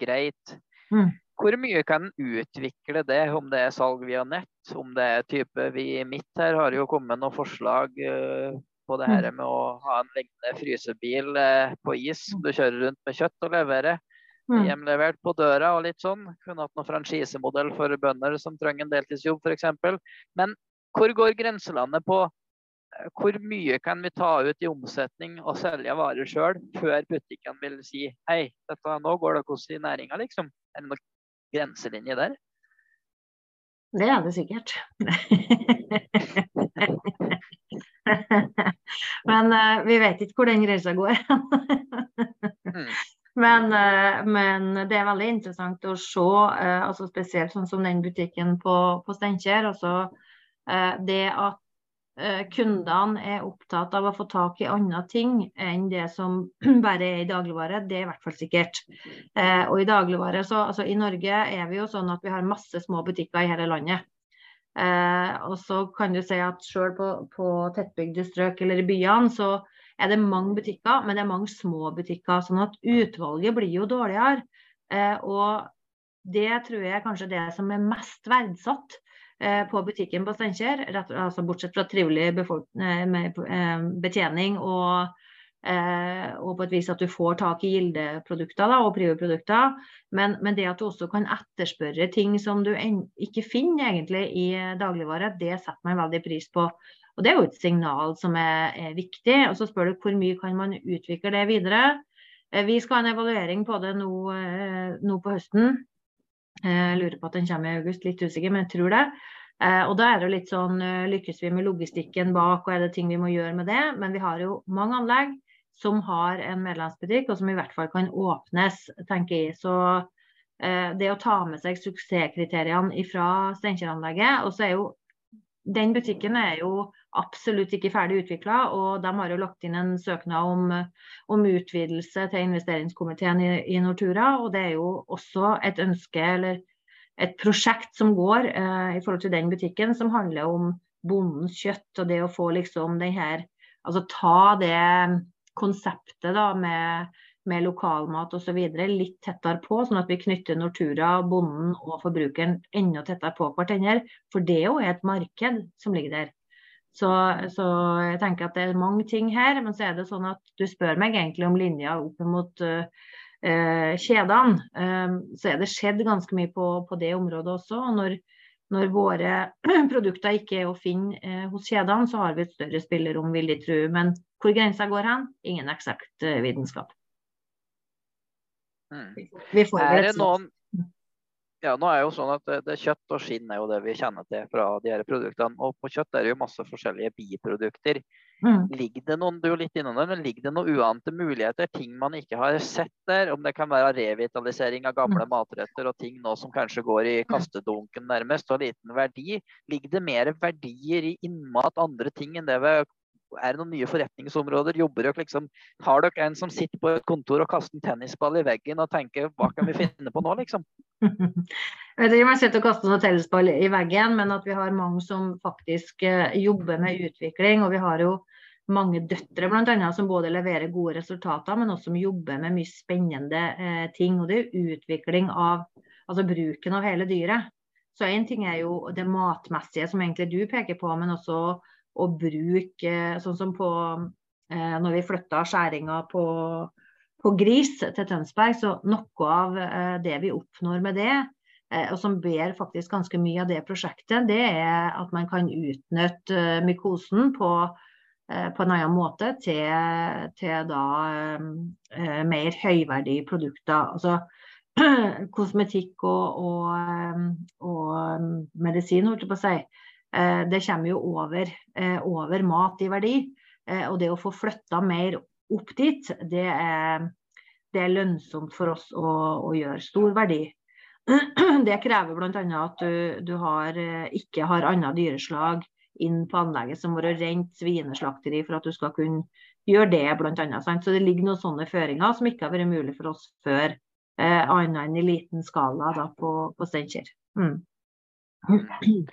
greit. Mm. Hvor mye kan en utvikle det, om det er salg via nett, om det er type Vi mitt her har jo kommet noen forslag uh, på det her mm. med å ha en lignende frysebil på is som du kjører rundt med kjøtt og leverer. Mm. Hjemlevert på døra og litt sånn. Kunne hatt noen franchisemodell for bønder som trenger en deltidsjobb f.eks. Men hvor går grenselandet på hvor mye kan vi ta ut i omsetning og selge varer sjøl, før butikken vil si hei, dette, nå går det hvordan i næringa, liksom? Er det noen grenselinje der? Det er det sikkert. men uh, vi vet ikke hvor den grensa går. mm. men, uh, men, det er veldig interessant å se, uh, altså spesielt sånn som den butikken på, på Steinkjer. Altså, det at Eh, kundene er opptatt av å få tak i andre ting enn det som bare er i dagligvare, det er i hvert fall sikkert. Eh, og i dagligvare, så, altså I Norge er vi jo sånn at vi har masse små butikker i hele landet. Eh, og så kan du si at selv på, på tettbygde strøk eller i byene, så er det mange butikker, men det er mange små butikker. Sånn at utvalget blir jo dårligere. Eh, og det tror jeg er kanskje det som er mest verdsatt Eh, på butikken på Steinkjer. Altså bortsett fra trivelig eh, betjening og, eh, og, på et vis at du får tak i gildeprodukter da, og priveprodukter. Men, men, det at du også kan etterspørre ting som du ikke finner egentlig i dagligvare, det setter man veldig pris på. Og Det er jo et signal som er, er viktig. Og Så spør du hvor mye kan man utvikle det videre. Vi skal ha en evaluering på det nå, nå på høsten. Jeg lurer på at den kommer i august, litt usikker, men jeg tror det. Eh, og da er det jo litt sånn eh, Lykkes vi med logistikken bak, og er det ting vi må gjøre med det? Men vi har jo mange anlegg som har en medlemsbutikk, og som i hvert fall kan åpnes, tenker jeg. Så eh, det å ta med seg suksesskriteriene fra Steinkjer-anlegget Og så er jo den butikken er jo absolutt ikke ferdig utvikla, og de har jo lagt inn en søknad om, om utvidelse til investeringskomiteen i, i, Nortura. Og det er jo også et ønske, eller et prosjekt som går eh, i forhold til den butikken, som handler om bondens kjøtt og det å få liksom den her Altså ta det konseptet da med, med lokalmat osv. litt tettere på, sånn at vi knytter Nortura, bonden og forbrukeren enda tettere på hverandre. For det er jo et marked som ligger der. Så, så, jeg tenker at det er mange ting her. Men så er det sånn at du spør meg egentlig om linja opp mot uh, uh, kjedene, Um, så er det skjedd ganske mye på, på det området også. og når, når våre produkter ikke er å finne eh, hos kjedene, så har vi et større spillerom, vil de tro. Men hvor grensa går hen, ingen eksakt vitenskap. Mm. er det noen, ja, nå er jo sånn at det, det Kjøtt og skinn er jo det vi kjenner til fra de her produktene. Og på kjøtt er det jo masse forskjellige biprodukter. Mm. Ligger det noen du er litt innom det, men ligger det noen uante muligheter, ting man ikke har sett der? Om det kan være revitalisering av gamle mm. matretter og ting nå som kanskje går i mm. kastedunken nærmest, og liten verdi. Ligger det mer verdier i innmat andre ting enn det vi er det noen nye forretningsområder? Jobber dere liksom, Har dere en som sitter på et kontor og kaster en tennisball i veggen og tenker hva kan vi finne på nå, liksom? Jeg vet ikke om jeg sitter og kaster noen tennisball i veggen, men at vi har mange som faktisk eh, jobber med utvikling. Og vi har jo mange døtre annet, som både leverer gode resultater, men også som jobber med mye spennende eh, ting. Og det er utvikling av altså bruken av hele dyret. Så én ting er jo det matmessige, som egentlig du peker på, men også å bruke sånn som på eh, når vi flytta skjæringa på, på, gris til Tønsberg, så noe av eh, det vi oppnår med det, eh, og som ber faktisk ganske mye av det prosjektet, det er at man kan utnytte eh, mykosen på eh, på en annen måte til, til da mer høyverdige produkter. Altså, kosmetikk og, og, og, medisin, holdt jeg på å si, det kommer jo over, eh, over, mat i verdi. Eh, og det å få flytta mer opp dit, det er, det er lønnsomt for oss å, å, gjøre stor verdi. Det krever bl.a. at du, du har, ikke har annet dyreslag inn på anlegget som være rent svineslakteri for at du skal kunne gjøre det, bl.a. Så det ligger noen sånne føringer som ikke har vært mulig for oss før eh, annet enn i liten skala da, på, på Steinkjer. Mm.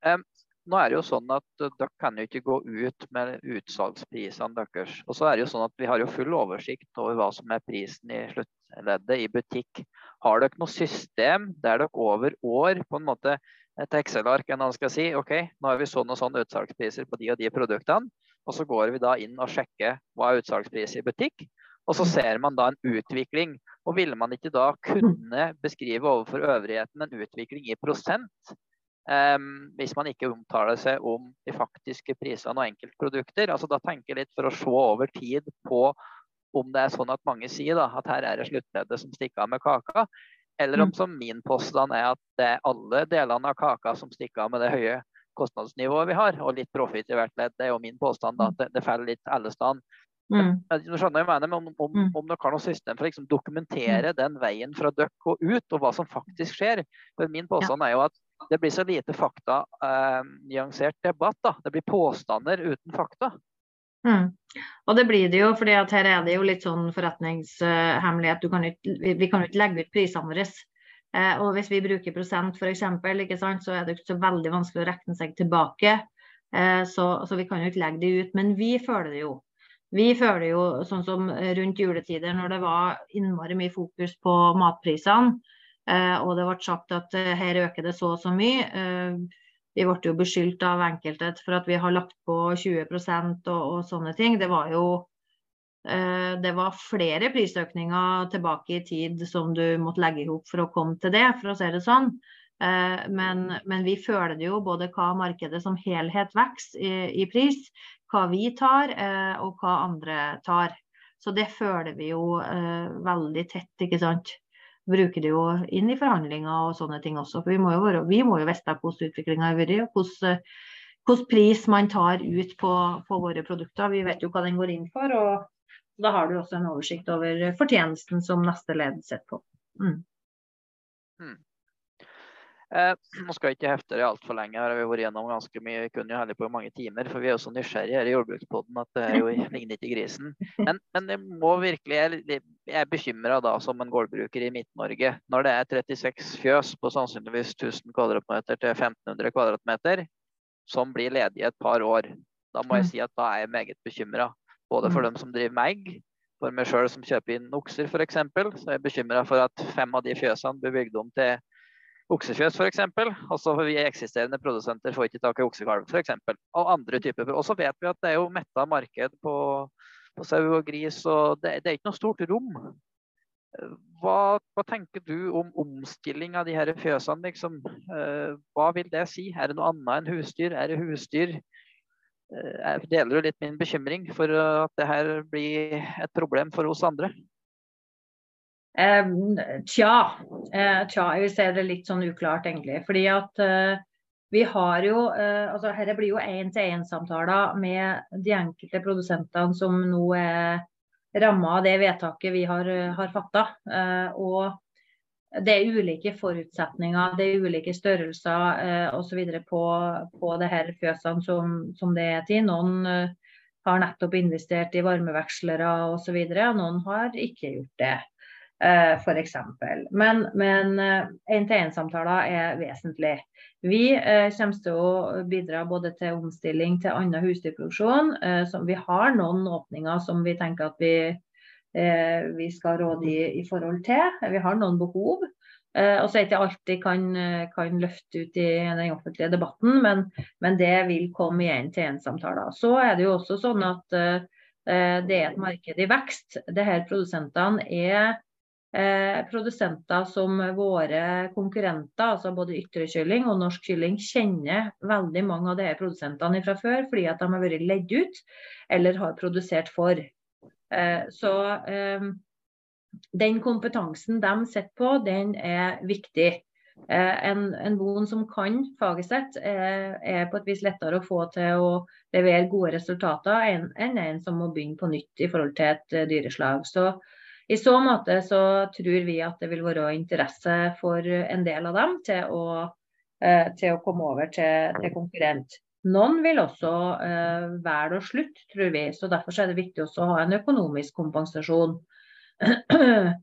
Um, nå er det jo sånn at Dere kan jo ikke gå ut med utsalgsprisene deres. Og så er det jo sånn at Vi har jo full oversikt over hva som er prisen i sluttleddet i butikk. Har dere noe system der dere over år på en måte et Excel-ark en skal si ok, nå har vi sånn og sånn utsalgspriser på de og de produktene. Og så går vi da inn og sjekker hva er utsalgspris i butikk. Og så ser man da en utvikling. Og ville man ikke da kunne beskrive overfor øvrigheten en utvikling i prosent? Um, hvis man ikke omtaler seg om de faktiske prisene og enkeltprodukter. altså Da tenker jeg litt for å se over tid på om det er sånn at mange sier da, at her er det sluttleddet som stikker av med kaka. Eller om mm. som min påstand er at det er alle delene av kaka som stikker av med det høye kostnadsnivået vi har, og litt profitt i hvert ledd. Det er jo min påstand. da, at Det, det faller litt alle steder. Mm. Skjønner jeg mener, men om, om, om, dere har noe system for å liksom dokumentere mm. den veien fra dere og ut, og hva som faktisk skjer. For Min påstand er jo at det blir så lite fakta, eh, nyansert debatt. da. Det blir påstander uten fakta. Mm. Og det blir det jo, fordi at her er det jo litt sånn forretningshemmelighet. Kan ut, vi kan jo ikke legge ut prisene våre. Eh, og hvis vi bruker prosent f.eks., så er det ikke så veldig vanskelig å regne seg tilbake. Eh, så, så, vi kan jo ikke legge det ut. Men vi føler det jo. Vi føler jo sånn som rundt juletider, når det var innmari mye fokus på matprisene, og det ble sagt at eh, her øker det så og så mye. Eh, vi ble jo beskyldt av enkelte for at vi har lagt på 20% og, og sånne ting. Det var jo det var flere prisøkninger tilbake i tid som du måtte legge i hop for å komme til det, for å si det sånn. Men, men, vi føler jo både hva markedet som helhet vokser i, i, pris, hva vi tar eh, og hva andre tar. Så det føler vi jo eh, veldig tett, ikke sant. Bruker det jo inn i forhandlinger og sånne ting også. For vi må jo, være, vi må jo vite hvordan utviklinga har vært, og hvordan, hvordan, pris man tar ut på, på, våre produkter. Vi vet jo hva den går inn for. og Da har du også en oversikt over fortjenesten som neste ledd setter på. Mm. Hmm. Eh, nå skal jeg ikke hefte det altfor lenge, her har vi vært gjennom ganske mye. Vi kunne jo heller på mange timer, for vi er jo så nysgjerrige her i jordbrukspodden at det er jo ligner ikke grisen. Men, men jeg må virkelig, jeg, jeg er bekymra da som en gårdbruker i Midt-Norge. Når det er 36 fjøs på sannsynligvis 1000 kvadratmeter til 1500 kvadratmeter som blir ledige et par år, da må jeg mm. si at da er jeg meget bekymra. Både for mm. dem som driver med egg, for meg sjøl som kjøper inn okser f.eks. Så jeg er bekymra for at fem av de fjøsene blir bygd om til oksefjøs f.eks. Altså vi eksisterende produsenter får ikke tak i oksekalv f.eks. Og andre typer. Og så vet vi at det er jo metta marked på, på sau og gris, og det, det, er ikke noe stort rom. Hva, hva, tenker du om omstilling av de her fjøsene? Liksom? Eh, hva vil det si? Er det noe annet enn husdyr? Er det husdyr? Eh, jeg deler jo litt min bekymring for at det her blir et problem for oss andre. Eh, tja, eh, tja, jeg vil si det litt sånn uklart, egentlig. Fordi at eh, vi har jo eh, altså Dette blir jo én-til-én-samtaler med de enkelte produsentene som nå er ramma av det vedtaket vi har, har fatta. Eh, og det er ulike forutsetninger, det er ulike størrelser eh, osv. På, på det her fjøsene som, som, det er til. Noen, har nettopp investert i varmevekslere osv. Noen har ikke gjort det. Uh, F.eks. Men én-til-én-samtaler er vesentlig. Vi uh, kommer til å bidra både til omstilling til annen husdyrproduksjon. Vi har noen åpninger som vi tenker at vi, vi skal råde i forhold til. Vi har noen behov. Og så er ikke alltid kan, kan løfte ut i den offentlige debatten, men, men det vil komme i én-til-én-samtaler. Så er det jo også sånn at det er et marked i vekst. Disse produsentene er uh, produsenter som våre konkurrenter, altså både ytrekylling og norsk kylling, kjenner veldig mange av disse produsentene fra før fordi at de har vært ledd ut eller har produsert for. så den kompetansen de sitter på, den er viktig. Eh, en, en bonde som kan faget sitt, er, eh, er på et vis lettere å få til å levere gode resultater enn en, en som må begynne på nytt i forhold til et eh, dyreslag. Så I så måte så tror vi at det vil være interesse for en del av dem til å, til å komme over til, til, konkurrent. Noen vil også uh, velge å slutte, tror vi. så Derfor er det viktig også å ha en økonomisk kompensasjon.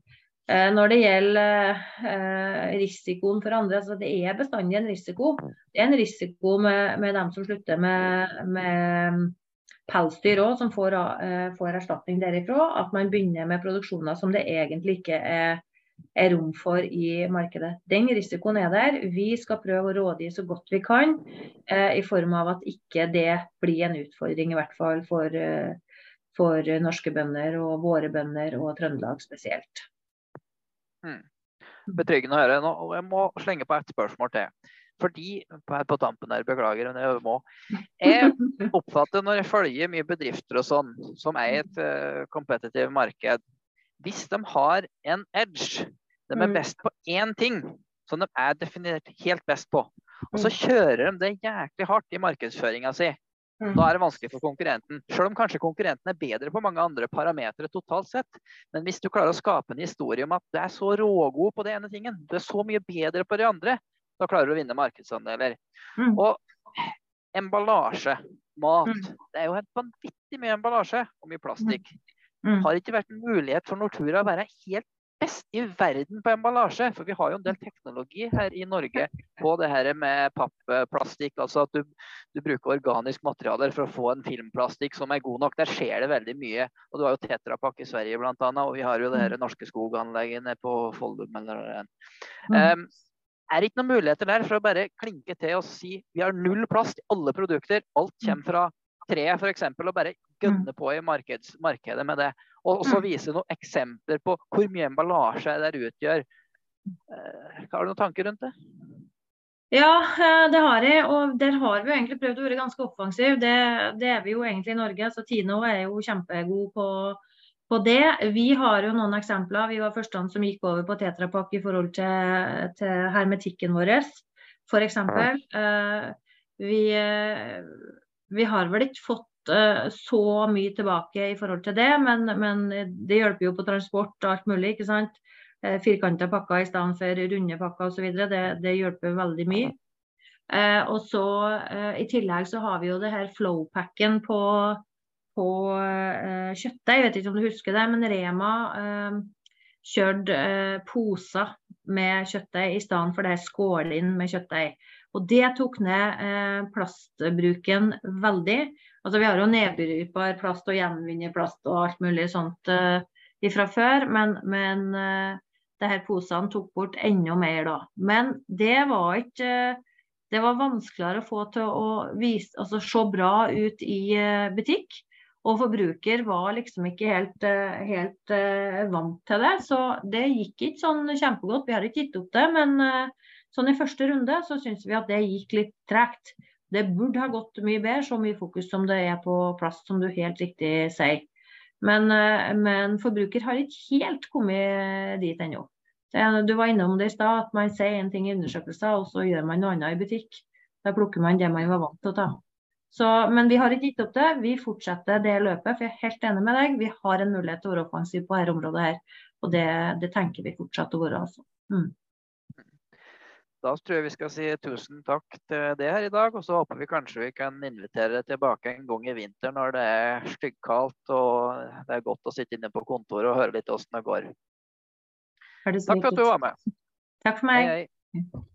Eh, når det gjelder eh, risikoen for andre, så det er bestandig en risiko. Det er en risiko med, med dem som slutter med, med pelsdyr òg, som får, uh, får, erstatning derifra. At man begynner med produksjoner som det egentlig ikke er, er, rom for i markedet. Den risikoen er der. Vi skal prøve å rådgi så godt vi kan, uh, i form av at ikke det blir en utfordring, i hvert fall for, uh, for norske bønder og våre bønder og Trøndelag spesielt. Hmm. Betryggende å høre. Nå, jeg må slenge på et spørsmål til. Fordi, her på tampen her, beklager, men jeg må. Jeg oppfatter når jeg følger mye bedrifter og sånn, som er i et uh, competitive marked, hvis de har en edge, de er hmm. best på én ting som de er definert helt best på, og så hmm. kjører de det jæklig hardt i markedsføringa si, Mm. Da er det vanskelig for konkurrenten. Selv om kanskje konkurrenten er bedre på mange andre parametere totalt sett. Men hvis du klarer å skape en historie om at du er så rågod på det ene tingen, du er så mye bedre på det andre, da klarer du å vinne markedsandeler. Mm. Og emballasje, mat, mm. det er jo helt vanvittig mye emballasje og mye plastikk. Mm. Har ikke vært en mulighet for Nortura å være helt best i verden på emballasje. For vi har jo en del teknologi her i Norge på det her med pappplastikk. Altså at du, du, bruker organisk materialer for å få en filmplastikk som er god nok. Der skjer det veldig mye. Og du har jo Tetrapak i Sverige bl.a. Og vi har jo det her mm. Norske skoganleggene på nede eller noe. Um, er ikke noen muligheter der for å bare klinke til og si vi har null plast i alle produkter. Alt mm. kommer fra treet f.eks. og bare gønne på i markeds, markedet med det. Og så mm. vise noen eksempler på hvor mye emballasje det utgjør. Eh, har du noen tanker rundt det? Ja, eh, det har jeg. Og der har vi jo egentlig prøvd å være ganske offensive. Det, det, er vi jo egentlig i Norge. så Tino er jo kjempegod på, på, det. Vi har jo noen eksempler. Vi var første som gikk over på Tetrapak i forhold til, til hermetikken vår. F.eks. Uh, vi, vi har vel ikke fått Eh, så mye tilbake i forhold til det, men, men det hjelper jo på transport og alt mulig. ikke sant? Eh, Firkanta pakker i stedet for runde pakker osv. Det, det hjelper veldig mye. Eh, og så eh, I tillegg så har vi jo det her flow-packen på, på eh, kjøttdeig. Jeg vet ikke om du husker det, men Rema eh, kjørte eh, poser med kjøttdeig i stedet for det skålene med kjøttdeig. Og det tok ned plastbruken veldig. Altså, vi har jo nedbrytbar plast og gjenvinner plast og alt mulig sånt uh, fra før, men, men uh, det her posene tok bort enda mer da. Men det var ikke Det var vanskeligere å få til å vise, altså, se bra ut i uh, butikk. Og forbruker var liksom ikke helt, helt vant til det. Så det gikk ikke sånn kjempegodt. Vi har ikke gitt opp det, men sånn i første runde så syns vi at det gikk litt tregt. Det burde ha gått mye bedre, så mye fokus som det er på plast, som du helt riktig sier. Men, eh, men forbruker har ikke helt kommet dit ennå. Du var innom det i stad, at man sier en ting i undersøkelser, og så gjør man noe annet i butikk. Da plukker man det man var vant til å ta. Så, men vi har ikke gitt opp det. Vi fortsetter det løpet. for Jeg er helt enig med deg. Vi har en mulighet til å være offensiv på dette området. her, Og det, det tenker vi fortsatt å være. Altså. Mm. da tror jeg vi skal si tusen takk til det her i dag. Og så håper vi kanskje vi kan invitere deg tilbake en gang i vinter når det er styggkaldt og det er godt å sitte inne på kontoret og høre litt åssen det går. Takk for at du var med. Takk for meg. Hei, hei.